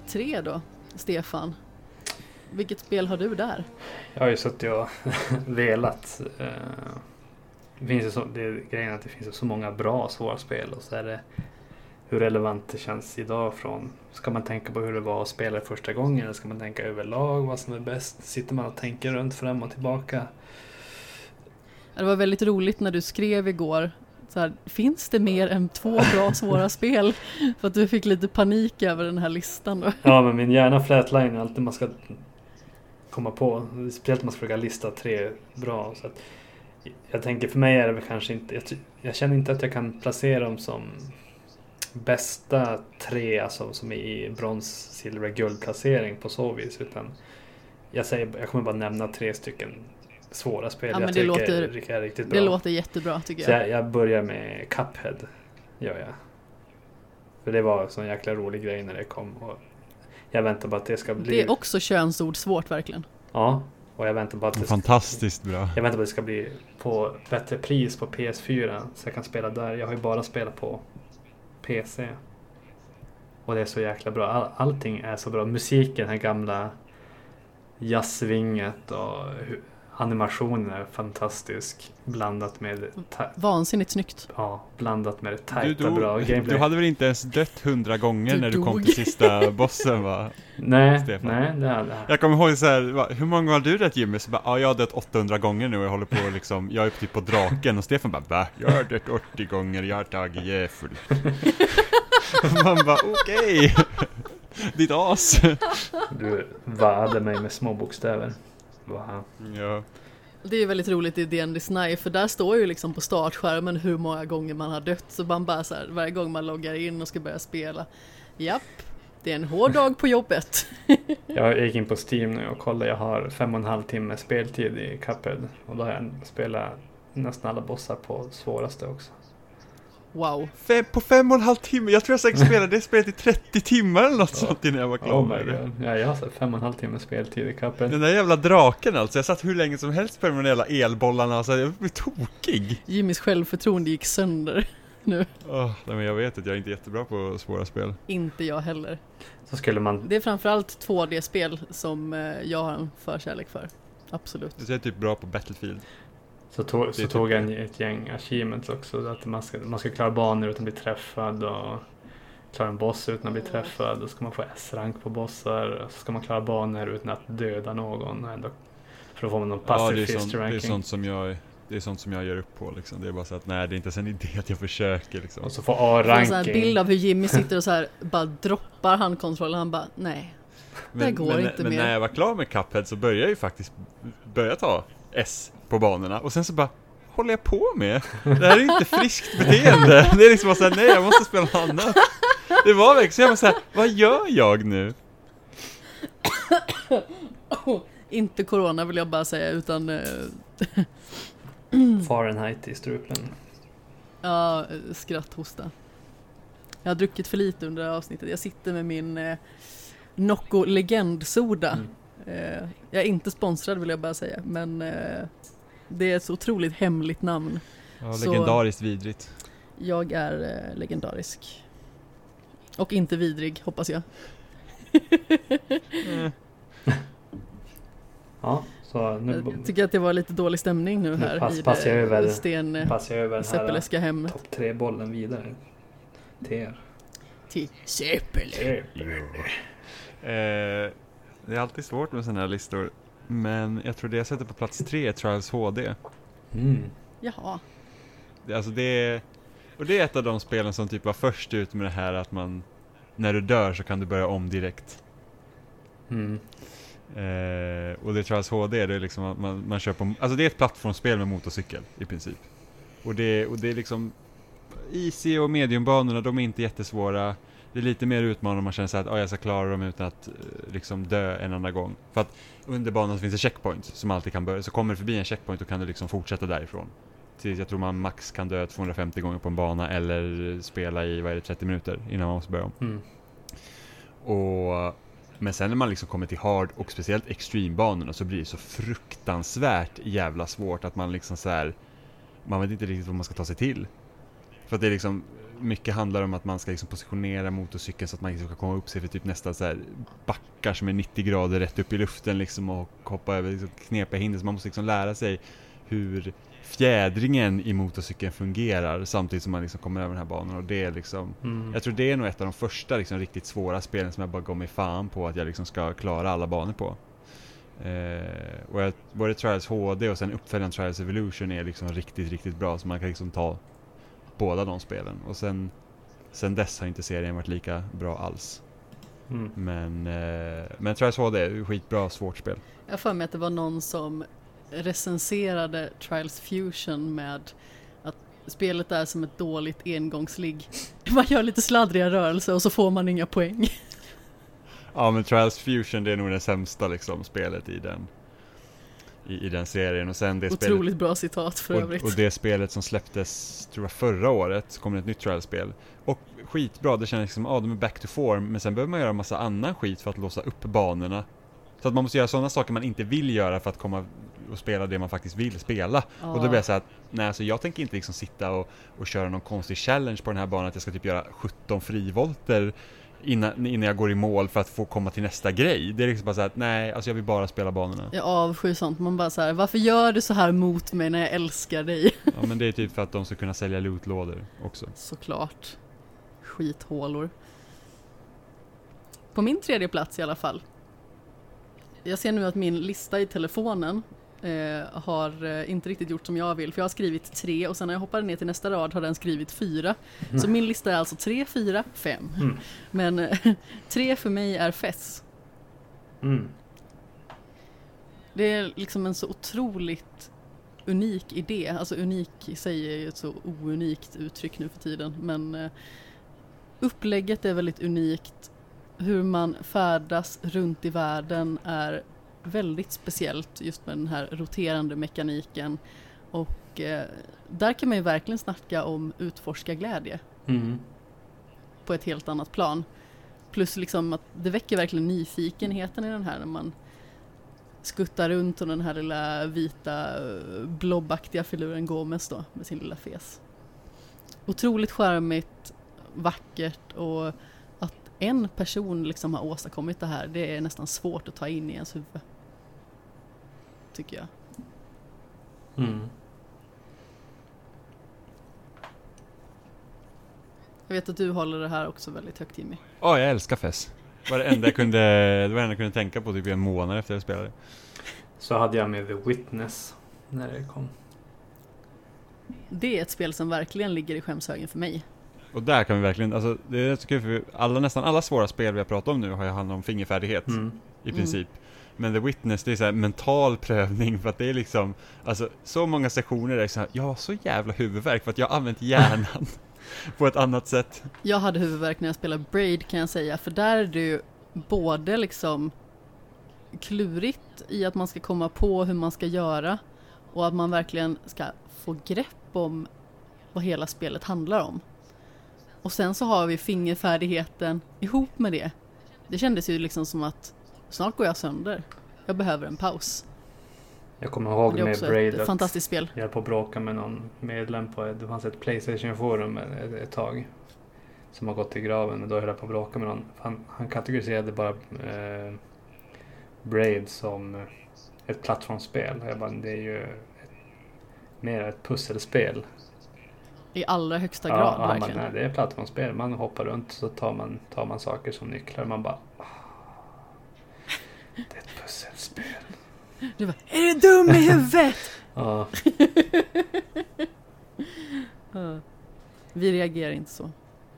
tre då, Stefan. Vilket spel har du där? Jag har ju suttit och velat. eh, Det finns ju så, det är grejen att det finns så många bra svåra spel och så är det hur relevant det känns idag från Ska man tänka på hur det var att spela första gången eller ska man tänka överlag vad som är bäst? Sitter man och tänker runt fram och tillbaka? Det var väldigt roligt när du skrev igår så här, finns det mer än två bra svåra spel? För att du fick lite panik över den här listan då. Ja men min hjärna flatline är alltid man ska komma på. Speciellt om man ska försöka lista tre bra. Så att jag tänker för mig är det väl kanske inte. Jag, jag känner inte att jag kan placera dem som bästa tre, alltså som är i brons, silver, guldplacering på så vis. Utan jag, säger, jag kommer bara nämna tre stycken svåra spel Ja, men jag det tycker låter- är riktigt bra. Det låter jättebra tycker Så jag. jag, jag börjar med Cuphead. Gör jag. För det var en sån jäkla rolig grej när det kom. Och jag väntar på att det ska bli... Det är också könsord svårt verkligen. Ja. Och jag väntar på att det ska... Fantastiskt bra. Jag väntar på att det ska bli på bättre pris på PS4. Så jag kan spela där. Jag har ju bara spelat på PC. Och det är så jäkla bra. All, allting är så bra. Musiken, den här gamla jazzvinget och animationen är fantastisk. Blandat med, Vansinnigt snyggt. ja, blandat med det Du, tajta bra gameplay. du hade väl inte ens dött hundra gånger Du när du kom till sista bossen va? Nej, Stefan. nej, det hade jag. Jag kommer ihåg så här, hur många har du dött Jimmy? Så bara, ja jag har dött 800 gånger nu och jag håller på liksom, jag är typ på draken och Stefan bara, va? Jag har dött 80 gånger, jag har tagit djävul. Man bara, okej. Ditt as. Du vade mig med små bokstäver. Ja. Det är väldigt roligt i D&D Snipe för där står ju liksom på startskärmen hur många gånger man har dött. Så man bara så här, varje gång man loggar in och ska börja spela. Japp, det är en hård dag på jobbet. Jag gick in på Steam nu och kollade. Jag har fem och en halv timme speltid i Cuphead. Och då har jag spelat nästan alla bossar på svåraste också. Wow. Fem, på fem och en halv timme, jag tror jag säkert spelade det spelet i 30 timmar eller något Ja. sånt innan jag var klar Oh med det. Ja, jag har så fem och en halv timme speltid i Cuphead. Den där jävla draken alltså, jag satt hur länge som helst på de där jävla elbollarna och så jag blev tokig. Jimmys självförtroende gick sönder nu. Åh, nej, men jag vet att jag är inte jättebra på svåra spel. Inte jag heller. Så skulle man... Det är framförallt 2D-spel som eh, jag har en förkärlek för. Absolut. Jag är typ bra på Battlefield. Så, tog, så är tog typ- jag en, ett gäng achievements också. Att man ska, man ska klara banor utan att bli träffad och klara en boss utan att bli träffad. Då ska man få S-rank på bossar. Så ska man klara banor utan att döda någon. Ändå, för då får man någon Ja, det är, pacifist sånt, det är ranking. sånt som jag det är sånt som jag ger upp på liksom. Det är bara så att nej det är inte ens en idé att jag försöker liksom. Och så får Får en sån här A-ranking. bild av hur Jimmy sitter och så här bara droppar handkontrollen. Han bara nej. det går men, inte men mer. när jag var klar med Cuphead så började jag ju faktiskt börja ta S på banorna och sen så bara håller jag på med? Det här är inte friskt beteende. Det är liksom bara såhär, nej jag måste spela något annat. Det var verkligen så jag var såhär, vad gör jag nu? Inte corona vill jag bara säga utan eh, Fahrenheit i strupen. ja, skratthosta. Jag har druckit för lite under det här avsnittet. Jag sitter med min eh, Nocco Legendsoda. Mm. Eh, jag är inte sponsrad vill jag bara säga men eh, det är ett så otroligt hemligt namn. Ja, Så- legendariskt vidrigt. Jag är eh, legendarisk. Och inte vidrig hoppas jag. Eh, Ja, så nu Jag tycker att det var lite dålig stämning nu Nu här pass- i passar jag över- det sten eh, passar jag över Seppeleska hemmet. topp tre bollen vidare till er. Till Seppele. Eh, det är alltid svårt med sådana här listor. Men jag tror det jag sätter på plats tre är Trials HD. Mm. Jaha. Det- Alltså det är, och det är ett av de spelen som typ var först ut med det här att man, när du dör så kan du börja om direkt. Mm. Eh, och det är Trials HD, det är liksom att man, man kör på, alltså det är ett plattformsspel med motorcykel i princip. Och det, och det är liksom, easy och mediumbanorna, de är inte jättesvåra. Det är lite mer utmanande om man känner så att oh, jag ska klara dem utan att eh, liksom dö en enda gång. För att under banan finns det checkpoints som alltid kan börja, så kommer du förbi en checkpoint då kan du liksom fortsätta därifrån. Tills jag tror man max kan dö 250 gånger på en bana eller spela i, vad är det, 30 minuter innan man måste börja om. Mm. Och, men sen när man liksom kommer till hard och speciellt extreme-banorna så blir det så fruktansvärt jävla svårt att man liksom så här, man vet inte riktigt vad man ska ta sig till. För att det är liksom, mycket handlar om att man ska liksom positionera motorcykeln så att man liksom ska komma upp sig för typ nästan så här backar som är 90 grader rätt upp i luften liksom och hoppa över liksom knepiga hinder. Så man måste liksom lära sig hur fjädringen i motorcykeln fungerar samtidigt som man liksom kommer över den här banan och det är liksom Mm. jag tror det är nog ett av de första liksom, riktigt svåra spelen som jag bara gav mig fan på att jag liksom ska klara alla banor på. Eh, och jag, både Trials HD och sen uppföljaren Trials Evolution är liksom riktigt, riktigt bra så man kan liksom ta båda de spelen. Och sen, sen dess har inte serien varit lika bra alls. Mm. Men, eh, men Trials HD är skitbra svårt spel. Jag för mig att det var någon som recenserade Trials Fusion med att spelet är som ett dåligt engångsligg. Man gör lite sladdriga rörelser och så får man inga poäng. Ja men Trials Fusion det är nog det sämsta liksom spelet i den i, i den serien och sen det spelet Otroligt bra citat för övrigt. Och, och det spelet som släpptes, tror jag förra året, så kom det ett nytt trial-spel. Och skitbra, det känns som att ah, de är back to form, men sen behöver man göra massa annan skit för att låsa upp banorna. Så att man måste göra sådana saker man inte vill göra för att komma och spela det man faktiskt vill spela. Ja. Och då blir jag så att, nej alltså jag tänker inte liksom sitta och, och köra någon konstig challenge på den här banan, att jag ska typ göra 17 frivolter innan, innan jag går i mål för att få komma till nästa grej. Det är liksom bara så här att, nej, alltså jag vill bara spela banorna. Jag avskyr sånt. Man bara så här, varför gör du så här mot mig när jag älskar dig? Ja men det är typ för att de ska kunna sälja lootlådor också. Såklart. Skithålor. På min tredje plats i alla fall. Jag ser nu att min lista i telefonen eh, har eh, inte riktigt gjort som jag vill. För jag har skrivit tre och sen när jag hoppade ner till nästa rad har den skrivit fyra. Så min lista är alltså tre, fyra, fem. Mm. Men eh, tre för mig är Fess. Mm. Det är liksom en så otroligt unik idé. Alltså unik i sig är ju ett så ounikt uttryck nu för tiden. Men eh, upplägget är väldigt unikt. Hur man färdas runt i världen är väldigt speciellt just med den här roterande mekaniken. Och eh, där kan man ju verkligen snacka om utforska glädje Mm. på ett helt annat plan. Plus liksom att det väcker verkligen nyfikenheten i den här när man skuttar runt och den här lilla vita eh, blobbaktiga filuren Gomes då med sin lilla fes. Otroligt charmigt, vackert och att en person liksom har åstadkommit det här det är nästan svårt att ta in i ens huvud. Tycker jag. Mm. Jag vet att du håller det här också väldigt högt Jimmy. Åh, jag älskar FES. Det var det enda jag kunde, det var det enda jag kunde tänka på typ en månad efter jag spelade. Så hade jag med The Witness när det kom. Det är ett spel som verkligen ligger i skämshögen för mig. Och där kan vi verkligen, alltså det är rätt så kul för alla, nästan alla svåra spel vi har pratat om nu har ju handlat om fingerfärdighet Mm. i Mm. Men The Witness, det är så här mental prövning för att det är liksom, alltså så många sessioner där det är så här, jag har så jävla huvudvärk för att jag har använt hjärnan på ett annat sätt. Jag hade huvudvärk när jag spelade Braid kan jag säga, för där är det ju både liksom klurigt i att man ska komma på hur man ska göra och att man verkligen ska få grepp om vad hela spelet handlar om. Och sen så har vi fingerfärdigheten ihop med det. Det kändes ju liksom som att snart går jag sönder. Jag behöver en paus. Jag kommer ihåg Det är med också Braid ett fantastiskt spel. jag höll på att bråka med någon medlem på det fanns ett Playstation-forum ett, ett tag. Som har gått i graven och då höll jag på att bråka med någon. Han, han kategoriserade bara eh, Braid som eh, ett plattformsspel. Jag bara, det är ju ett, mer ett pusselspel. I allra högsta Ja, grad bara, verkligen. nej det är ett plattformsspel. Man hoppar runt så tar man, tar man saker som nycklar. Man bara, "Ah, det är ett pusselspel. Du bara, är du dum i huvudet? Ja. Vi reagerar inte så.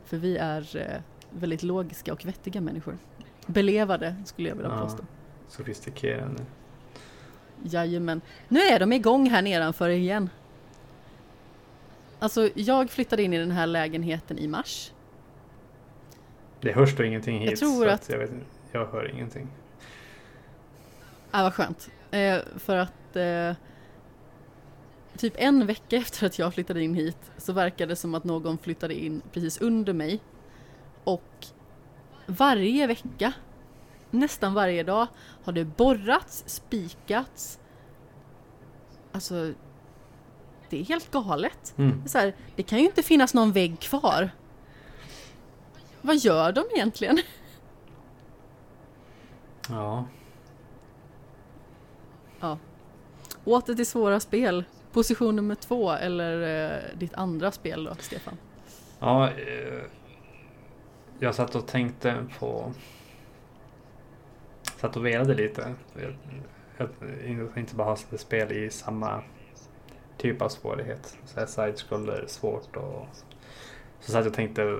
För vi är eh, väldigt logiska och vettiga människor. Belevade skulle jag vilja Ja. påstå. sofistikerade. Jajamän. Nu är de igång här nedanför igen. Alltså, jag flyttade in i den här lägenheten i mars. Det hörs då ingenting hit. Jag tror så att- jag, vet, jag hör ingenting. Ah, vad skönt. Eh, för att eh, typ en vecka efter att jag flyttade in hit så verkade det som att någon flyttade in precis under mig. Och varje vecka, nästan varje dag, har det borrats, spikats. Alltså, det är helt galet. Mm. Det, här, det kan ju inte finnas någon vägg kvar. Vad gör de egentligen? Ja, Åter till svåra spel. Position nummer två eller eh, ditt andra spel då, Stefan? ja eh, jag satt och tänkte på... Satt och velade lite. Jag, jag, inte bara ha spel i samma typ av svårighet. Så här side-scroller, svårt och... Så satt jag och tänkte...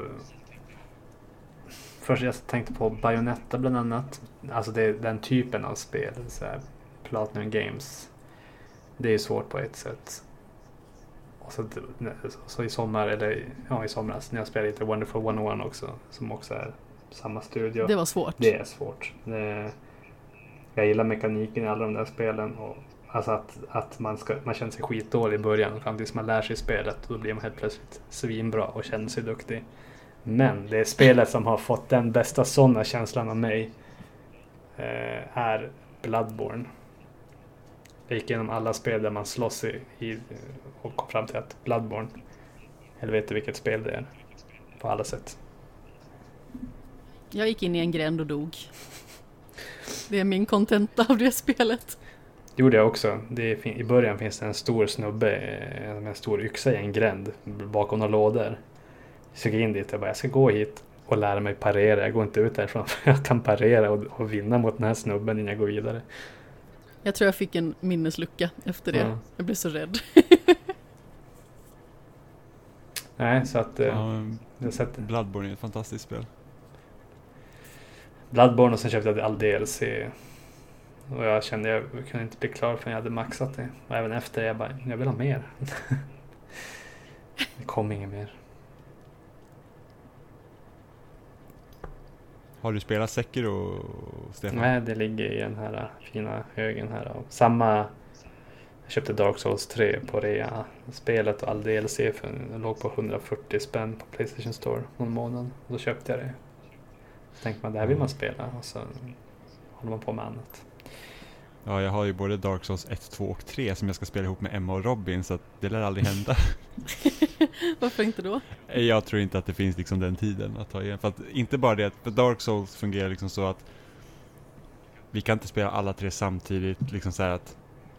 Först jag tänkte på Bayonetta bland annat. Alltså det den typen av spel. Så här Platinum Games. Det är ju svårt på ett sätt. Och så, så i sommar, eller ja i somras, när jag spelade lite Wonderful 101 också. Som också är samma studio. Det var svårt. Det är svårt. Det, jag gillar mekaniken i alla de där spelen. Och, alltså att, att man, ska, man känner sig skitdålig i början fram tills man lär sig spelet. Och då blir man helt plötsligt svinbra och känner sig duktig. Men det är spelet som har fått den bästa sådana känslan av mig. Eh, är Bloodborne. Jag gick igenom alla spel där man slåss i, i, och kom fram till att Bloodborne. Helvete vilket spel det är. På alla sätt. Jag gick in i en gränd och dog. Det är min kontenta av det spelet. Det gjorde jag också. Är, I början finns det en stor snubbe eh, med en stor yxa i en gränd bakom några lådor. Så jag gick in dit och bara, jag ska gå hit och lära mig parera. Jag går inte ut därifrån för jag kan parera och, och vinna mot den här snubben innan jag går vidare. Jag tror jag fick en minneslucka efter det. Ja. Jag blev så rädd. Nej, så att... Eh, Ja, jag sett Bloodborne är ett fantastiskt spel. Bloodborne och sen köpte jag all DLC. Och jag kände jag kunde inte bli klar förrän jag hade maxat det. Och även efter jag bara, jag vill ha mer. det kom inget mer. Har du spelat Sekiro, Stefan? Nej, det ligger i den här fina högen här. Och samma... Jag köpte Dark Souls 3 på rea. Spelet och all DLC för, låg på 140 spänn på Playstation Store någon månad. Då köpte jag det. Så tänkte man, det här vill man spela. Och så håller man på med annat. Ja, jag har ju både Dark Souls 1, 2 och 3 som jag ska spela ihop med Emma och Robin så att det lär aldrig hända. Varför inte då? jag tror inte att det finns liksom den tiden att ta igen. För att inte bara det, för Dark Souls fungerar liksom så att vi kan inte spela alla tre samtidigt, liksom så här att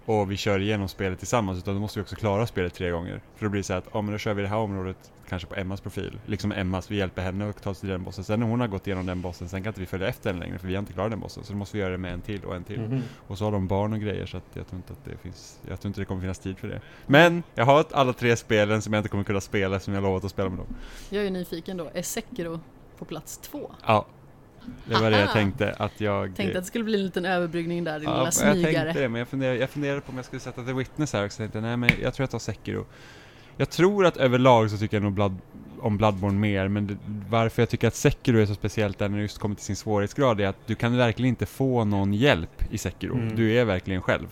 och vi kör igenom spelet tillsammans utan då måste vi också klara spelet tre gånger. För då blir det så att, ja men då kör vi det här området kanske på Emmas profil. Liksom Emmas, vi hjälper henne att ta sig till den bossen. Sen när hon har gått igenom den bossen, sen kan inte vi följa efter henne längre för vi har inte klarat den bossen. Så då måste vi göra det med en till och en till. Mhm. Och så har de barn och grejer så att jag tror inte att det finns, jag tror inte det kommer finnas tid för det. Men jag har alla tre spelen som jag inte kommer kunna spela som jag lovat att spela med dem. Jag är nyfiken då, är Sekiro på plats två? Ja. Det var det jag Aha. tänkte att jag... Tänkte att det skulle bli en liten överbryggning där, din Ja, lilla jag smygare. tänkte det, men jag funderade, jag funderade på om jag skulle sätta The Witness här också. Jag tänkte, nej men jag tror jag tar Sekiro. Jag tror att överlag så tycker jag nog Blood, om Bloodborne mer, men det, varför jag tycker att Sekiro är så speciellt där när det just kommer till sin svårighetsgrad är att du kan verkligen inte få någon hjälp i Sekiro. Mm. Du är verkligen själv.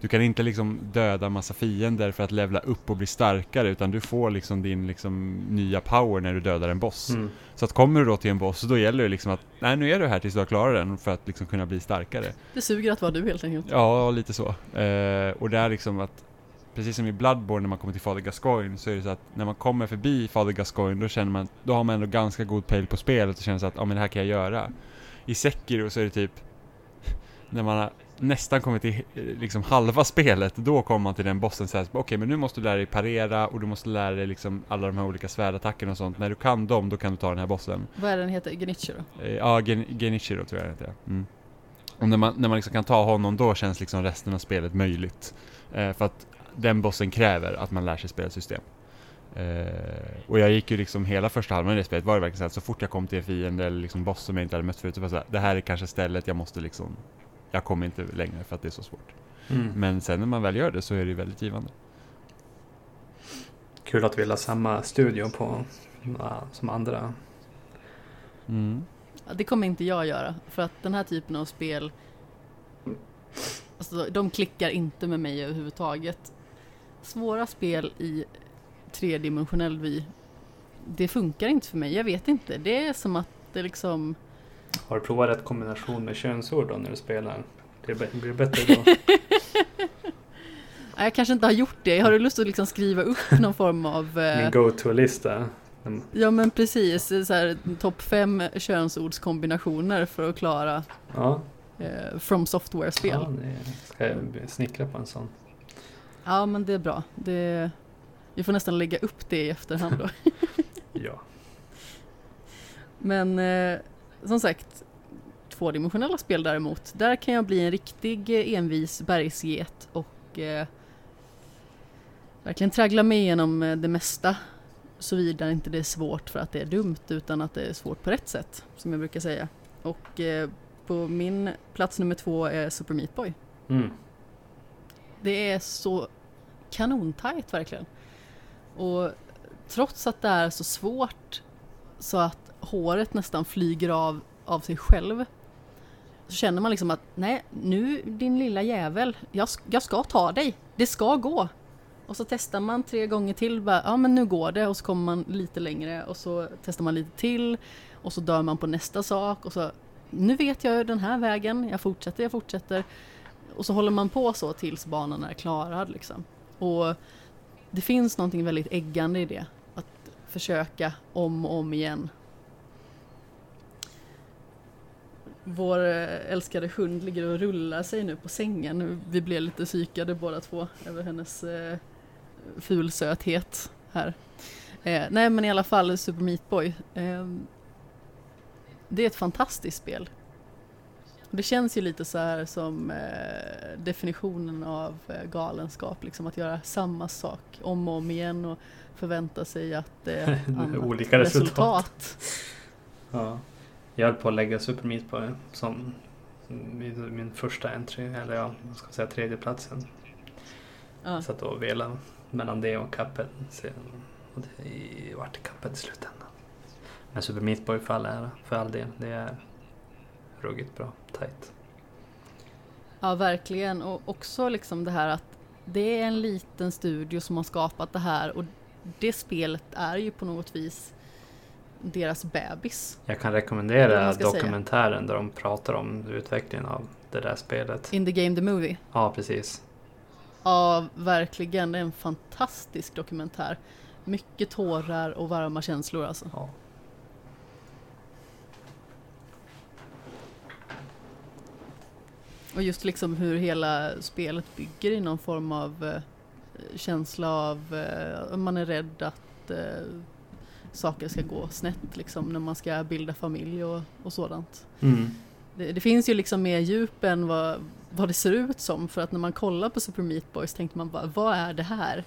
Du kan inte liksom döda massa fiender för att levla upp och bli starkare, utan du får liksom din liksom nya power när du dödar en boss. Mm. Så att kommer du då till en boss, så då gäller det liksom att, nej nu är du här tills du har klarat den för att liksom kunna bli starkare. Det suger att vara du helt enkelt. Ja, lite så. Eh, och det är liksom att, precis som i Bloodborne när man kommer till Fader Gascoigne, så är det så att när man kommer förbi Fader Gascoigne, då känner man, då har man ändå ganska god pejl på spelet och känner så att, ja men det här kan jag göra. I Sekiro så är det typ, när man har nästan kommit till liksom halva spelet, då kommer man till den bossen så här, okej men nu måste du lära dig parera och du måste lära dig liksom alla de här olika svärdattackerna och sånt. När du kan dem, då kan du ta den här bossen. Vad är den heter? Genichi då? Eh, Ja, Gen Genichiro tror jag det heter. Mm. Och när man, när man liksom kan ta honom, då känns liksom resten av spelet möjligt. Eh, för att den bossen kräver att man lär sig spelsystem. Eh, och jag gick ju liksom hela första halvan i det spelet var det verkligen så att så fort jag kom till en fiende eller liksom boss som jag inte hade mött förut, så var det så här, det här är kanske stället jag måste liksom, jag kommer inte längre för att det är så svårt. Mm. Men sen när man väl gör det så är det ju väldigt givande. Kul att vi vill ha samma studio på som andra. Mm. Det kommer inte jag göra, för att den här typen av spel Alltså de klickar inte med mig överhuvudtaget. Svåra spel i tredimensionell vy Det funkar inte för mig, jag vet inte. Det är som att det liksom Har du provat rätt kombination med könsord då när du spelar? Det blir det bättre då? Nej, Jag kanske inte har gjort det. Har du lust att liksom skriva upp någon form av... eh, Min go-to-lista. Ja men precis, topp fem könsords-kombinationer för att klara Ja, eh, From Software-spel. ja ska jag snickra på en sån. Ja men det är bra. Det, vi får nästan lägga upp det i efterhand då. Ja. Men eh, som sagt, tvådimensionella spel däremot, där kan jag bli en riktig eh, envis bergsget och eh, verkligen traggla mig igenom eh, det mesta. Såvida inte det är svårt för att det är dumt utan att det är svårt på rätt sätt, som jag brukar säga. Och eh, på min plats nummer två är Super Meat Boy. Mm. Det är så kanontajt verkligen. Och trots att det är så svårt så att håret nästan flyger av, av sig själv så känner man liksom att nej, nu din lilla jävel, jag, jag ska ta dig, det ska gå. Och så testar man tre gånger till, bara, ja men nu går det och så kommer man lite längre och så testar man lite till och så dör man på nästa sak och så nu vet jag den här vägen, jag fortsätter, jag fortsätter. Och så håller man på så tills banan är klarad liksom. Och det finns någonting väldigt äggande i det. Att försöka om och om igen. Vår eh, älskade hund ligger och rullar sig nu på sängen. Vi blev lite psykade båda två över hennes eh, fulsöthet här. Eh, nej men i alla fall Super Meat Boy. Eh, det är ett fantastiskt spel. Det känns ju lite så här som eh, definitionen av eh, galenskap, liksom att göra samma sak om och om igen och förvänta sig att det är annat Olika resultat. resultat. Ja. Jag höll på att lägga Super Meat på som min, första entry, eller ja, vad ska säga, tredje platsen. Ja. Satt och velade mellan det och Cuphead. Och det vart Cuphead i slutändan. Men Super Meat Boy för all ära, för all del. Det är ruggigt bra, tight. ja, verkligen. Och också liksom det här att det är en liten studio som har skapat det här och det spelet är ju på något vis deras bebis. Jag kan rekommendera ska säga. dokumentären där de pratar om utvecklingen av det där spelet. In the game the movie. Ja, precis. Ja, verkligen. Det är en fantastisk dokumentär. Mycket tårar och varma känslor alltså. Ja. Och just liksom hur hela spelet bygger i någon form av eh, känsla av eh, man är rädd att eh, saker ska gå snett liksom när man ska bilda familj och, och sådant. Mm. Det, det finns ju liksom mer djup än vad, vad det ser ut som för att när man kollar på Super Meat Boys tänkte man bara vad är det här?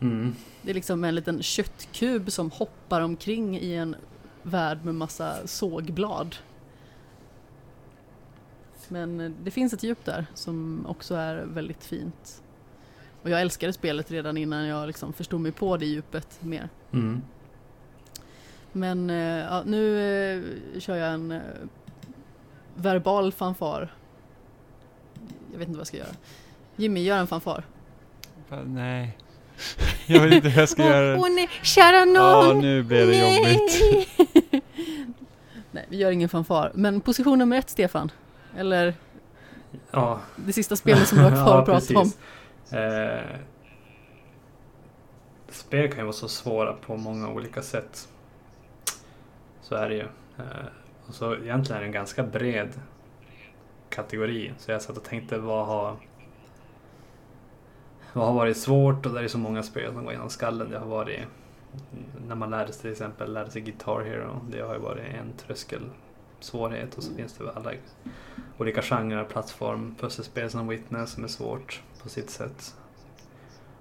Mm. Det är liksom en liten köttkub som hoppar omkring i en värld med massa sågblad. Men eh, det finns ett djup där som också är väldigt fint. Och jag älskade spelet redan innan jag liksom förstod mig på det djupet mer. Mm. Men eh, ja, nu eh, kör jag en eh, verbal fanfar. Jag vet inte vad jag ska göra. Jimmy, gör en fanfar. Fan, nej. Jag vet inte hur jag ska göra. Åh nej, kära någon! Ja, nu blev det Nej! jobbigt. nej, vi gör ingen fanfar. Men position nummer ett, Stefan. Eller Ja. det sista spelet som du har kvar att prata om. Eh, spel kan ju vara så svåra på många olika sätt. Så är det ju. Och så egentligen är det en ganska bred kategori. Så jag satt och tänkte vad har vad har varit svårt och det är så många spel som går genom skallen. Det har varit när man lärde sig till exempel lärde sig Guitar Hero. Det har ju varit en tröskelsvårighet och så finns det väl alla olika genrer, plattform, pusselspel som Witness som är svårt på sitt sätt.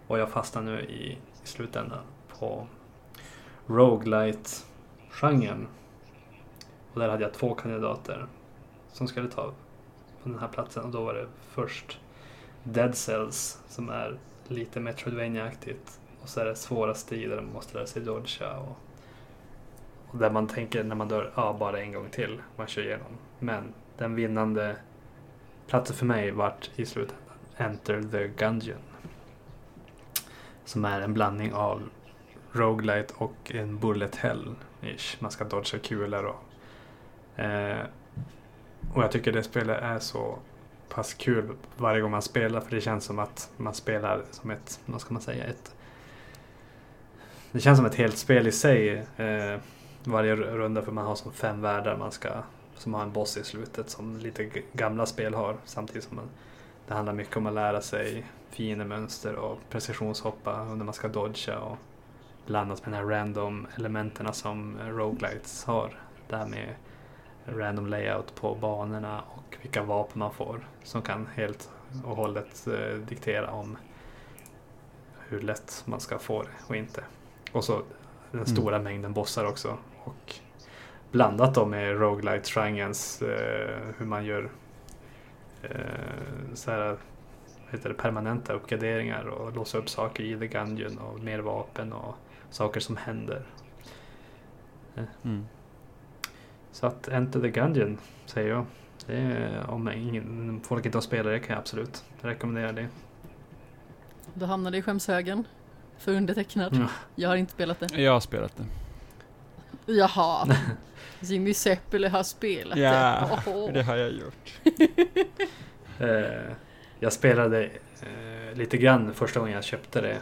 Och jag fastnar nu i, i slutändan på genren. Och där hade jag två kandidater som skulle ta på den här platsen. Och då var det först Dead Cells som är lite Metroidvania-aktigt. Och så är det svåra strider där man måste lära sig dodga och, och där man tänker när man dör, ja bara en gång till, man kör igenom. Men den vinnande platsen för mig vart i slutändan Enter the Gungeon. Som är en blandning av roguelite och en bullet Hell. Ish. Man ska dodga kulor och... Eh, och jag tycker det spelet är så pass kul varje gång man spelar för det känns som att man spelar som ett, vad ska man säga, ett... Det känns som ett helt spel i sig. Eh, varje runda för man har som fem världar man ska som har en boss i slutet som lite gamla spel har samtidigt som man, det handlar mycket om att lära sig fiendemönster och precisionshoppa när man ska dodga och blandas med de här random elementen som eh, roguelites har. Det här med random layout på banorna och vilka vapen man får som kan helt och hållet eh, diktera om hur lätt man ska få det och inte. Och så den Mm. stora mängden bossar också. Och blandat då med roguelite-genrens eh, hur man gör eh, så här, heter det, permanenta uppgraderingar och låsa upp saker i The Gungeon och mer vapen och saker som händer. Mm. Så att Enter the Gungeon säger jag. Det är, om ingen, folk inte har spelat det kan jag absolut rekommendera det. Du hamnade i skämshögen. För undertecknad. Ja. Jag har inte spelat det. Jag har spelat det. Jaha. Jimmy Seppele har spelat Ja, det. Åh. det har jag gjort. Eh, jag spelade eh, lite grann första gången jag köpte det.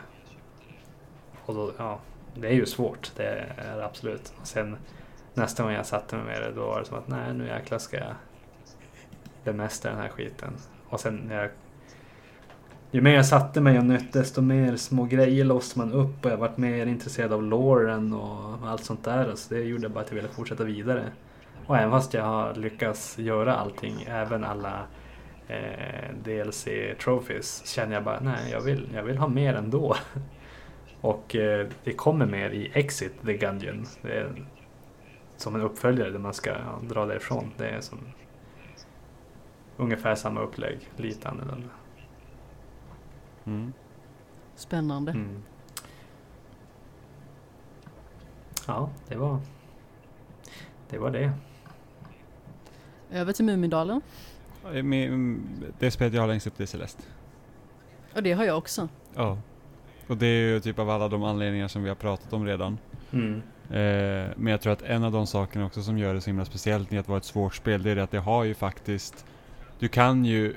Och då, ja, det är ju svårt, det är det absolut. Och sen nästa gång jag satte mig med det, då var det som att nej, nu jäklar ska jag bemästra den här skiten. Och sen när jag ju mer jag satte mig och nötte desto mer små grejer låste man upp och jag vart mer intresserad av loren och allt sånt där. Så det gjorde bara att jag ville fortsätta vidare. Och även fast jag har lyckats göra allting, även alla eh, DLC trophies, känner jag bara nej, jag vill, jag vill ha mer ändå. Och eh, det kommer mer i Exit the Gungeon. Det är som en uppföljare där man ska ja, dra därifrån. Det är som ungefär samma upplägg, lite annorlunda. Mm. Spännande. Mm. Ja, det var det. Var det. Över till Mumindalen. Eh, med- mm, Det spelet jag har längst upp det är Celeste. Och det har jag också. Ja. Och det är ju typ av alla de anledningar som vi har pratat om redan. Mm. Eh, men jag tror att en av de sakerna också som gör det så himla speciellt med att vara ett svårt spel, det är det att det har ju faktiskt Du kan ju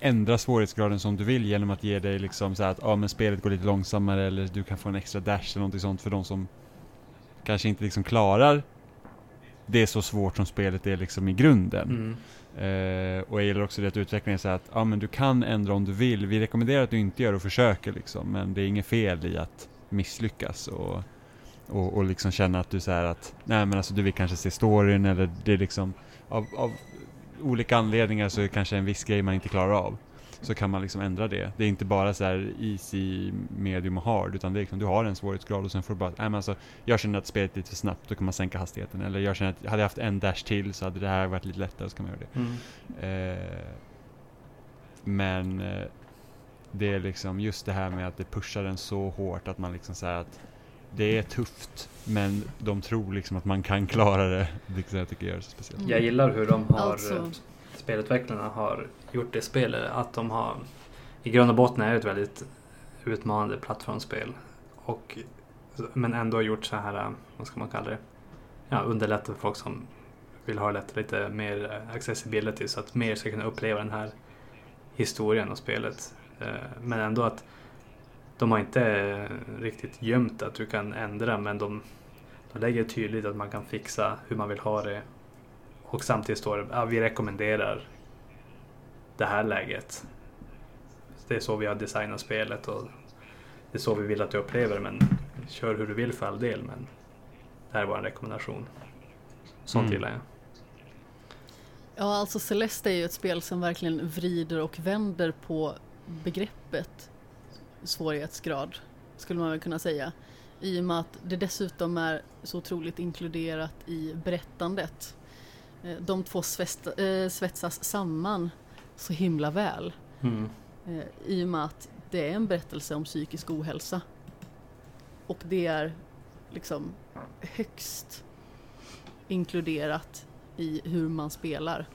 ändra svårighetsgraden som du vill genom att ge dig liksom så att ja men spelet går lite långsammare eller du kan få en extra dash eller någonting sånt för de som kanske inte liksom klarar det är så svårt som spelet är liksom i grunden. Mm. Eh, och jag gillar också det att utvecklingen säger att ja, men du kan ändra om du vill. Vi rekommenderar att du inte gör och försöker liksom, men det är inget fel i att misslyckas och, och, och liksom känna att du säger att nej men alltså du vill kanske se storyn eller det är liksom av, av olika anledningar så är det kanske en viss grej man inte klarar av. Så kan man liksom ändra det. Det är inte bara så här easy, medium och hard utan det är liksom, du har en svårighetsgrad och sen får du bara, nej men alltså jag känner att spelet är lite för snabbt, då kan man sänka hastigheten. Eller jag känner att hade jag haft en dash till så hade det här varit lite lättare, så kan man göra det. Mm. Eh, men eh, det är liksom just det här med att det pushar en så hårt att man liksom säger att det är tufft men de tror liksom att man kan klara det. Vilket jag tycker gör det så speciellt. Mm. Jag gillar hur de har, Alltså- spelutvecklarna har gjort det spelet. Att de har, i grund och botten är det ett väldigt utmanande plattformsspel. Och, men ändå gjort så här, vad ska man kalla det? Ja, underlätta för folk som vill ha lätt, lite mer accessibility så att mer ska kunna uppleva den här historien och spelet. Eh, men ändå att de har inte riktigt gömt att du kan ändra men de, de lägger tydligt att man kan fixa hur man vill ha det och samtidigt står det att vi rekommenderar det här läget. Det är så vi har designat spelet och det är så vi vill att du upplever det men kör hur du vill för all del men det här är vår rekommendation. Sånt Mm. gillar jag. Ja, alltså Celeste är ju ett spel som verkligen vrider och vänder på begreppet svårighetsgrad, skulle man väl kunna säga. I och med att det dessutom är så otroligt inkluderat i berättandet. Eh, De två eh, svetsas samman så himla väl. Mm. Eh, I och med att det är en berättelse om psykisk ohälsa. Och det är liksom högst inkluderat i hur man spelar.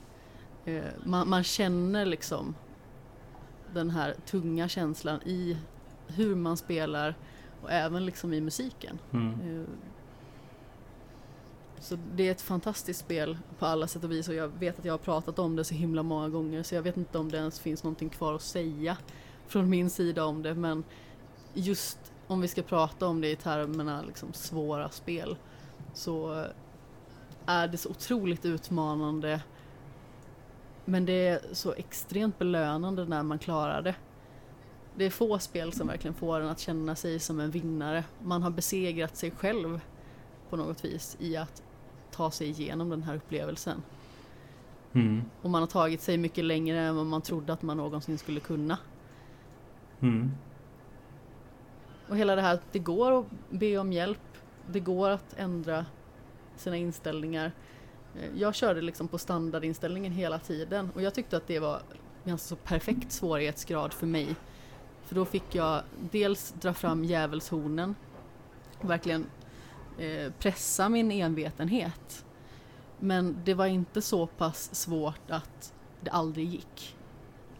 Eh, man, man känner liksom den här tunga känslan i hur man spelar och även liksom i musiken. Mm. Så det är ett fantastiskt spel på alla sätt och vis och jag vet att jag har pratat om det så himla många gånger så jag vet inte om det ens finns någonting kvar att säga från min sida om det men just om vi ska prata om det i termerna liksom svåra spel så är det så otroligt utmanande men det är så extremt belönande när man klarar det. Det är få spel som verkligen får en att känna sig som en vinnare. Man har besegrat sig själv på något vis i att ta sig igenom den här upplevelsen. Mm. Och man har tagit sig mycket längre än vad man trodde att man någonsin skulle kunna. Mm. Och hela det här att det går att be om hjälp. Det går att ändra sina inställningar. Eh, Jag körde liksom på standardinställningen hela tiden och jag tyckte att det var ganska så perfekt svårighetsgrad för mig. För då fick jag dels dra fram djävulshornen, verkligen eh, pressa min envetenhet. Men det var inte så pass svårt att det aldrig gick.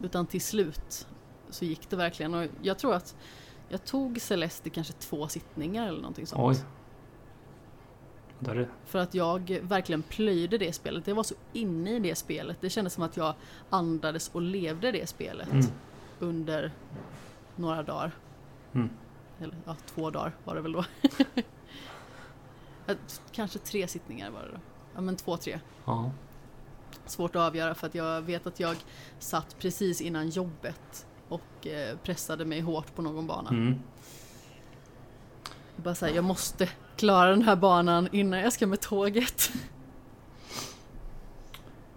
Utan till slut så gick det verkligen och jag tror att jag tog Celeste kanske två sittningar eller någonting sånt. Oj. För att jag verkligen plöjde det spelet. Jag var så inne i det spelet. Det kändes som att jag andades och levde det spelet Mm. under några dagar. Mm. Eller ja, två dagar var det väl då. Att- Kanske tre sittningar var det då. Ja men två, tre. Ja. Svårt att avgöra för att jag vet att jag satt precis innan jobbet och eh, pressade mig hårt på någon bana. Mm. Bara säga, jag måste klara den här banan innan jag ska med tåget.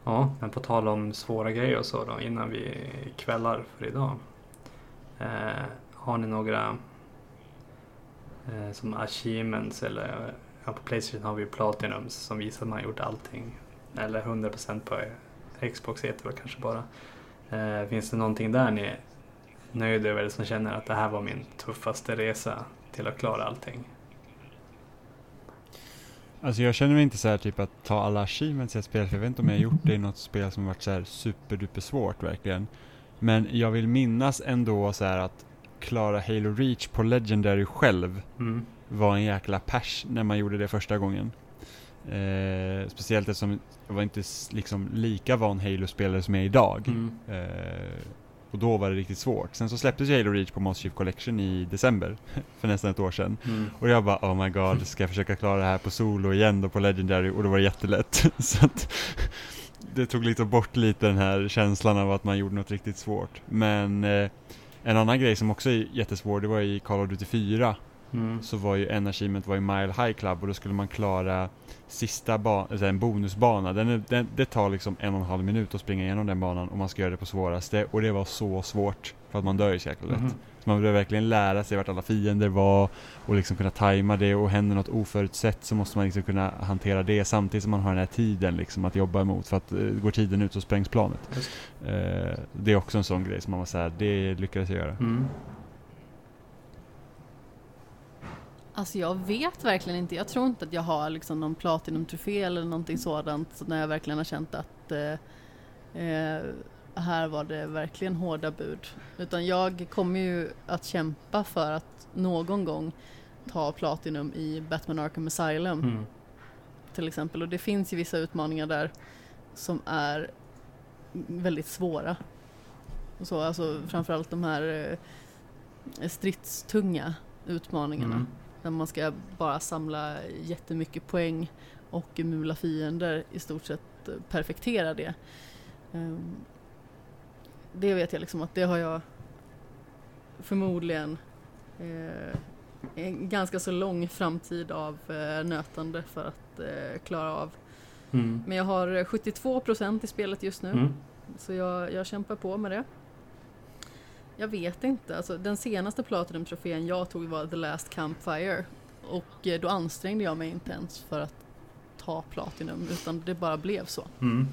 Ja, men på tal om svåra grejer och så då innan vi kvällar för idag. Eh, har ni några eh, som achievements eller ja, på Playstation har vi ju Platinums som visar att man har gjort allting. Eller 100% på Xbox heter det kanske bara. Eh, finns det någonting där ni är nöjda över eller som känner att det här var min tuffaste resa till att klara allting? Alltså jag känner mig inte så här typ att ta alla achievements i ett spel, för jag vet inte om jag har gjort det i något spel som varit så här superduper svårt verkligen. Men jag vill minnas ändå så här att klara Halo Reach på Legendary själv Mm. Var en jäkla pers när man gjorde det första gången. Eh, speciellt eftersom jag var inte liksom lika van Halo-spelare som jag är idag. Mm. Eh, Och då var det riktigt svårt. Sen så släpptes ju Halo Reach på Master Chief Collection i december, för nästan ett år sedan. Mm. Och jag bara oh my god, ska jag försöka klara det här på solo igen då på Legendary? Och då var det jättelätt. så att det tog liksom bort lite den här känslan av att man gjorde något riktigt svårt. Men eh, en annan grej som också är jättesvår, det var i Call of Duty 4 Mm. så var ju en achievement var ju Mile High Club och då skulle man klara sista ba- alltså en bonusbana. Den är, den, det tar liksom en och en halv minut att springa igenom den banan och man ska göra det på svåraste och det var så svårt för att man dör ju så jäkla lätt. Mhm. Så man behöver verkligen lära sig vart alla fiender var och liksom kunna tajma det och händer något oförutsett så måste man liksom kunna hantera det samtidigt som man har den här tiden liksom att jobba emot för att uh, går tiden ut så sprängs planet. Eh, det är också en sån grej som man var såhär, det lyckades jag göra. Mm. Alltså jag vet verkligen inte. Jag tror inte att jag har liksom någon Platinum-trofé eller någonting sådant så när jag verkligen har känt att eh, eh, här var det verkligen hårda bud. Utan jag kommer ju att kämpa för att någon gång ta Platinum i Batman Arkham Asylum Mm. till exempel. Och det finns ju vissa utmaningar där som är väldigt svåra. Och så, alltså framförallt de här eh, stridstunga utmaningarna. Mm. Där man ska bara samla jättemycket poäng och mula fiender i stort sett eh, perfektera det. Ehm, Det vet jag liksom att det har jag förmodligen eh, en ganska så lång framtid av eh, nötande för att klara av. Mm. Men jag har 72% i spelet just nu. Mm. Så jag, jag kämpar på med det. Jag vet inte, alltså den senaste Platinum-trofén jag tog var The Last Campfire. Och eh, då ansträngde jag mig inte ens för att ta Platinum utan det bara blev så. Mm.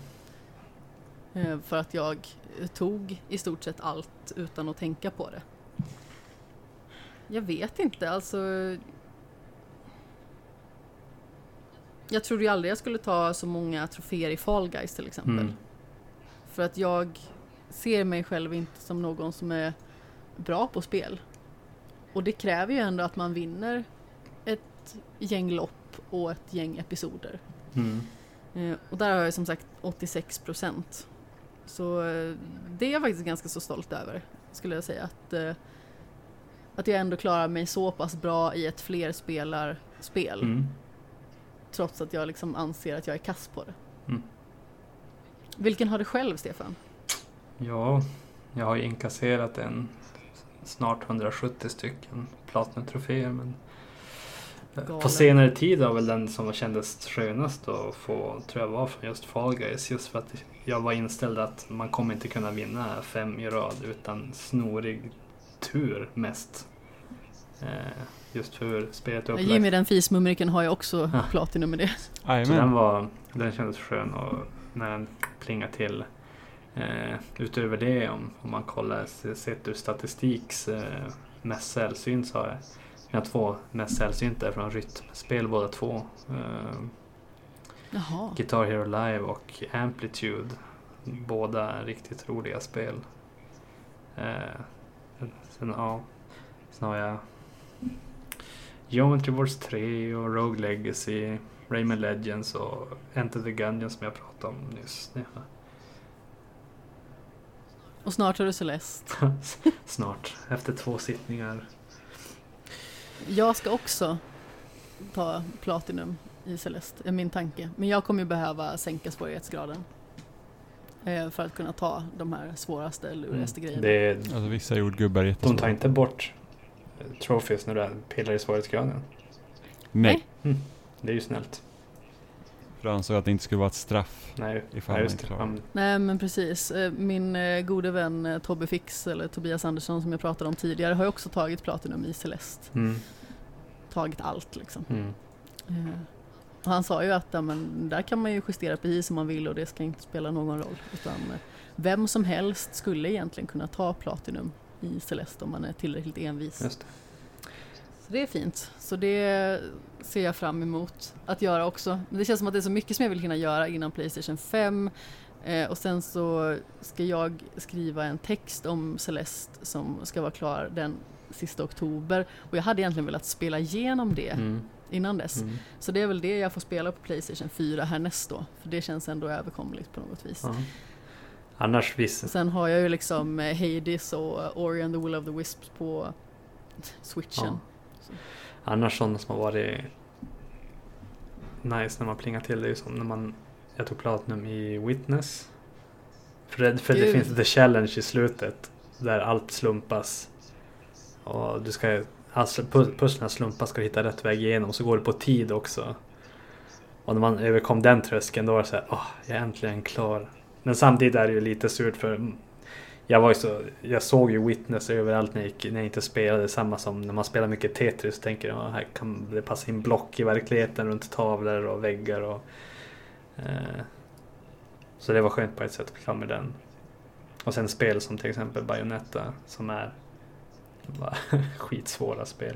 Eh, För att jag eh, tog i stort sett allt utan att tänka på det. Jag vet inte, alltså... Jag trodde ju aldrig jag skulle ta så många troféer i Fall Guys till exempel. Mm. För att jag ser mig själv inte som någon som är bra på spel. Och det kräver ju ändå att man vinner ett gäng lopp och ett gäng episoder. Mm. Eh, och där har jag som sagt 86 procent. Så eh, det är jag faktiskt ganska så stolt över, skulle jag säga. Att, eh, att jag ändå klarar mig så pass bra i ett flerspelarspel. Mm. Trots att jag liksom anser att jag är kass på det. Mm. Vilken har du själv, Stefan? Ja, jag har ju inkasserat en snart 170 stycken Platinum-troféer men eh, på Galet. senare tid var väl den som kändes skönast att få, tror jag var från just Fall Guys just för att jag var inställd att man kommer inte kunna vinna fem i rad utan snorig tur mest. Eh, just för hur spelet är upplagt. Jimmy den fismumriken har ju också Ja. Platinum med det. Så den, var, den kändes skön och när den plingade till. Eh, utöver det om, om man kollar sett ur statistiks eh, mest sällsynt så har jag mina två mest sällsynta är från rytmspel båda två. Eh, Jaha. Guitar Hero Live och Amplitude. Båda riktigt roliga spel. Eh, sen, ja, sen har jag Geometry Wars 3 och Rogue Legacy, Rayman Legends och Enter the Gungeon som jag pratade om nyss. Ja. Och snart har du Celeste. Snart, efter två sittningar. Jag ska också ta Platinum i Celeste, är min tanke. Men jag kommer ju behöva sänka svårighetsgraden. eh, För att kunna ta de här svåraste, lurigaste grejerna. Mm. Det är, Alltså vissa jordgubbar är de jättesvåra. tar inte bort eh, trophies när du pillar i svårighetsgraden. Nej, Det är ju snällt. För jag ansåg att det inte skulle vara ett straff. Nej, Ifall ja, man just. Man, Nej men precis. Eh, Min eh, gode vän eh, Tobbe Fix, eller Tobias Andersson som jag pratade om tidigare, har ju också tagit Platinum i Celeste. mm, Tagit allt liksom. mm. Och han sa ju att ja, men, där kan man ju justera precis som man vill och det ska inte spela någon roll. Utan vem som helst skulle egentligen kunna ta Platinum i Celeste om man är tillräckligt envis. Så det är fint. Så det ser jag fram emot att göra också. Men det känns som att det är så mycket som jag vill hinna göra innan Playstation 5. Eh, och sen så ska jag skriva en text om Celeste som ska vara klar den sista oktober. Och jag hade egentligen velat spela igenom det Mm. innan dess. Mm. Så det är väl det jag får spela på Playstation 4 härnäst då. För det känns ändå överkomligt på något vis. Ja. Annars visst. Sen har jag ju liksom eh, Hades och Ori and the Will of the Wisps på switchen. Ja. Annars sådana som har varit nice när man plingar till det är ju som när man jag tog Platinum i Witness. För, det, för det finns the challenge i slutet där allt slumpas. Och du ska, alltså pu- pusslen slumpas ska du hitta rätt väg igenom så går det på tid också. Och när man överkom den tröskeln då var det så här, åh, jag är äntligen klar. Men samtidigt är det ju lite surt för jag var så, jag såg ju Witness överallt när jag, gick, när jag inte spelade. Samma som när man spelar mycket Tetris. Tänker jag, här kan det passa in block i verkligheten runt tavlor och väggar. Och, eh, så det var skönt på ett sätt att bli klar med den. Och sen spel som till exempel Bayonetta som är bara skitsvåra spel.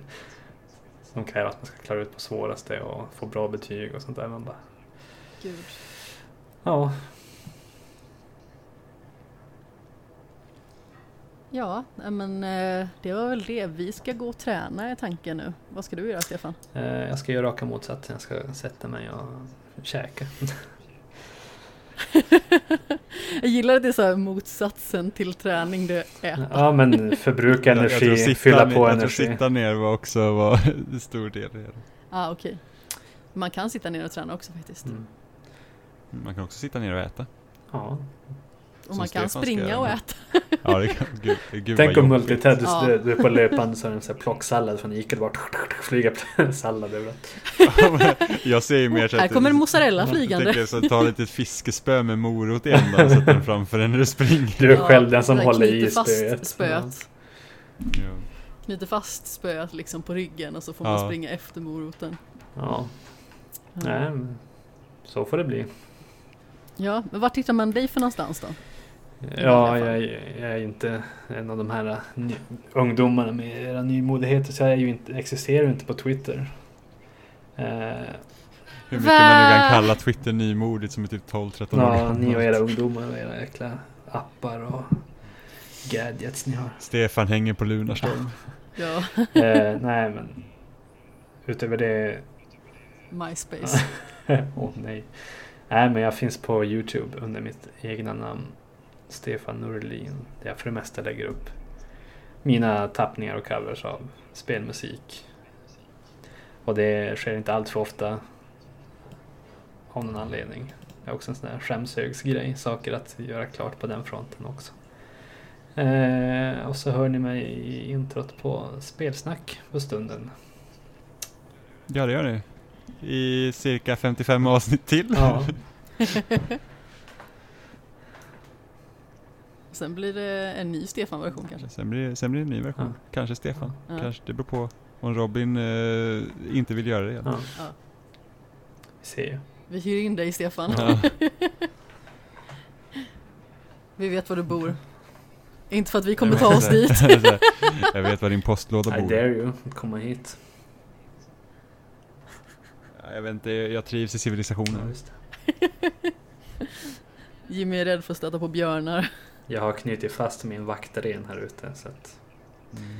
Som kräver att man ska klara ut på svåraste och få bra betyg och sånt där. Man bara, Gud. ja, Ja, men eh, det var väl det. Vi ska gå och träna är tanken nu. Vad ska du göra Stefan? eh, jag ska göra raka motsatsen. Jag ska sätta mig och käka. Jag gillar att det är så här motsatsen till träning, det är Ja men förbruka Jag- jag energi, sitta fylla ner- på jag tror energi. sitta ner var också var en stor del i det. ah, okej. Man kan sitta ner och träna också faktiskt. Mm. Man kan också sitta ner och äta. Ja. Och man kan Stefan springa och äta. Ja, det kan, gud, gud Tänk om multitad, du, Ja. du, du är på löpande så är det en här plocksallad från Ica. Det bara flyger sallad överallt. Jag ser ju mer så Här att- kommer en mozzarella Jag flygande. tänker så ta lite fiskespö med morot i ändan och sätta den framför dig när du springer. Du är själv den som håller i fast spöet. spöet. Ja. Knyter fast spöet liksom på ryggen och så får Ja. man springa efter moroten. Ja, Ja. nej, så får det bli. Ja, men vart hittar man dig för någonstans då? Ja, alla fall. jag, är- jag är inte en av de här ny, ungdomarna med era nymodigheter. Så jag är ju inte, existerar ju inte på Twitter. Eh, Hur mycket man nu Va? kan kalla Twitter nymodigt som är typ 12-13 år ja, gammalt. ni och era ungdomar och era jäkla appar och gadgets ni har. Stefan hänger på Lunarstorm. Ja, Eh, nej, men utöver det MySpace. Åh nej. Nej men jag finns på Youtube under mitt egna namn. Stefan Norlin. Där jag för det mesta lägger upp mina tappningar och covers av spelmusik. Och det sker inte allt för ofta. Av någon anledning. Det är också en sån här skämshögsgrej. Saker att göra klart på den fronten också. Eh, och så hör ni mig i introt på Spelsnack på stunden. Ja, det gör det. I cirka 55 avsnitt till. Ja, Sen blir det en ny Stefan-version kanske. Sen blir, sen blir det en ny version. Ja. Kanske Stefan. Ja. Kanske, det beror på om Robin eh, inte vill göra det. ja. Ja. Vi ser ju. Vi hyr in dig Stefan. Ja. Vi vet var du bor. Inte för att vi kommer ta oss dit. Jag vet var din postlåda I bor. dare you, komma hit. Ja, Jag vet inte, jag trivs i Ja, civilisationen. just det. Jimmy är rädd för att stöta på björnar. Jag har knutit fast min vaktren här ute så att Mm.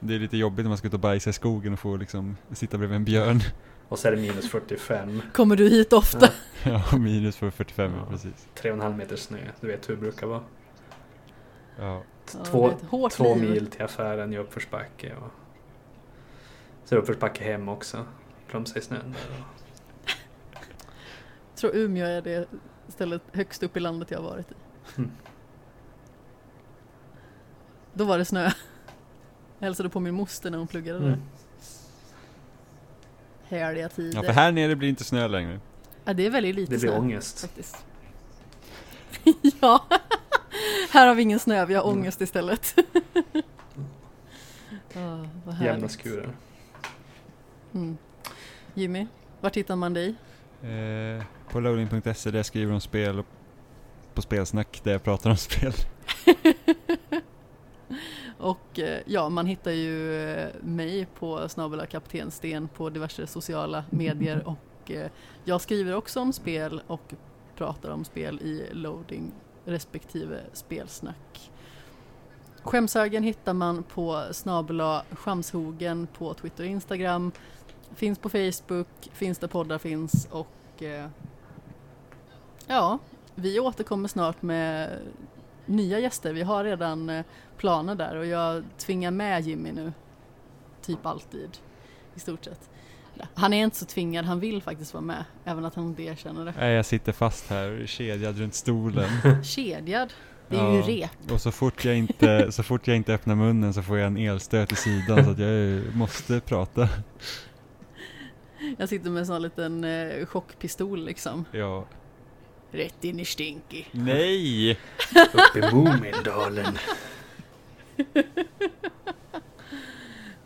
Det är lite jobbigt när man ska ut och bajsa i skogen och få liksom sitta bredvid en björn. Och så är det minus 45. Kommer du hit ofta? Ja, Ja, minus för 45, ja. Ja. precis. tre och en halv meter snö. Du vet hur det brukar vara. Ja. Ja, Två- hårt Två mil till affären i uppförsbacke. Och... Så uppförsbacke hem också. Plumsa i snön där. Och... Jag tror Umeå är det stället högst upp i landet jag har varit i. Mm. Då var det snö. Jag hälsade på min moster när hon pluggade där. Mm. Härliga tider. ja, för här nere blir det inte snö längre. Ja, det är väldigt lite Det blir snö. ångest. Faktiskt. ja, här har vi ingen snö, vi har Mm. ångest istället. oh, vad Jämna skurar. Mm. Jimmy, vart hittar man dig? Eh, på loading.se där jag skriver om spel och på spelsnack där jag pratar om spel. Och eh, ja, man hittar ju eh, mig på snabel kapten Sten på diverse sociala medier och eh, jag skriver också om spel och pratar om spel i loading respektive spelsnack. Skämshögen hittar man på snabela Skamshogen på Twitter och Instagram. Finns på Facebook, finns där poddar finns och ja, vi återkommer snart med nya gäster. Vi har redan eh, planer där och jag tvingar med Jimmy nu. Typ alltid. I stort sett. Han är inte så tvingad, han vill faktiskt vara med. Även att han inte erkänner det. Nej, jag sitter fast här kedjad runt stolen. Kedjad. Det är ju Ja. rep. Och så fort, jag inte, så fort jag inte öppnar munnen så får jag en elstöt i sidan så att jag måste prata. Jag sitter med en sån liten eh, chockpistol liksom. Ja. Rätt in i stinky. Nej! Uppe i Mumindalen.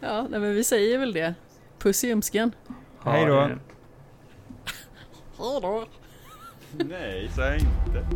Ja, nej, men vi säger väl det. Puss i ljumsken. Hej då. Hej då. Nej, så jag inte.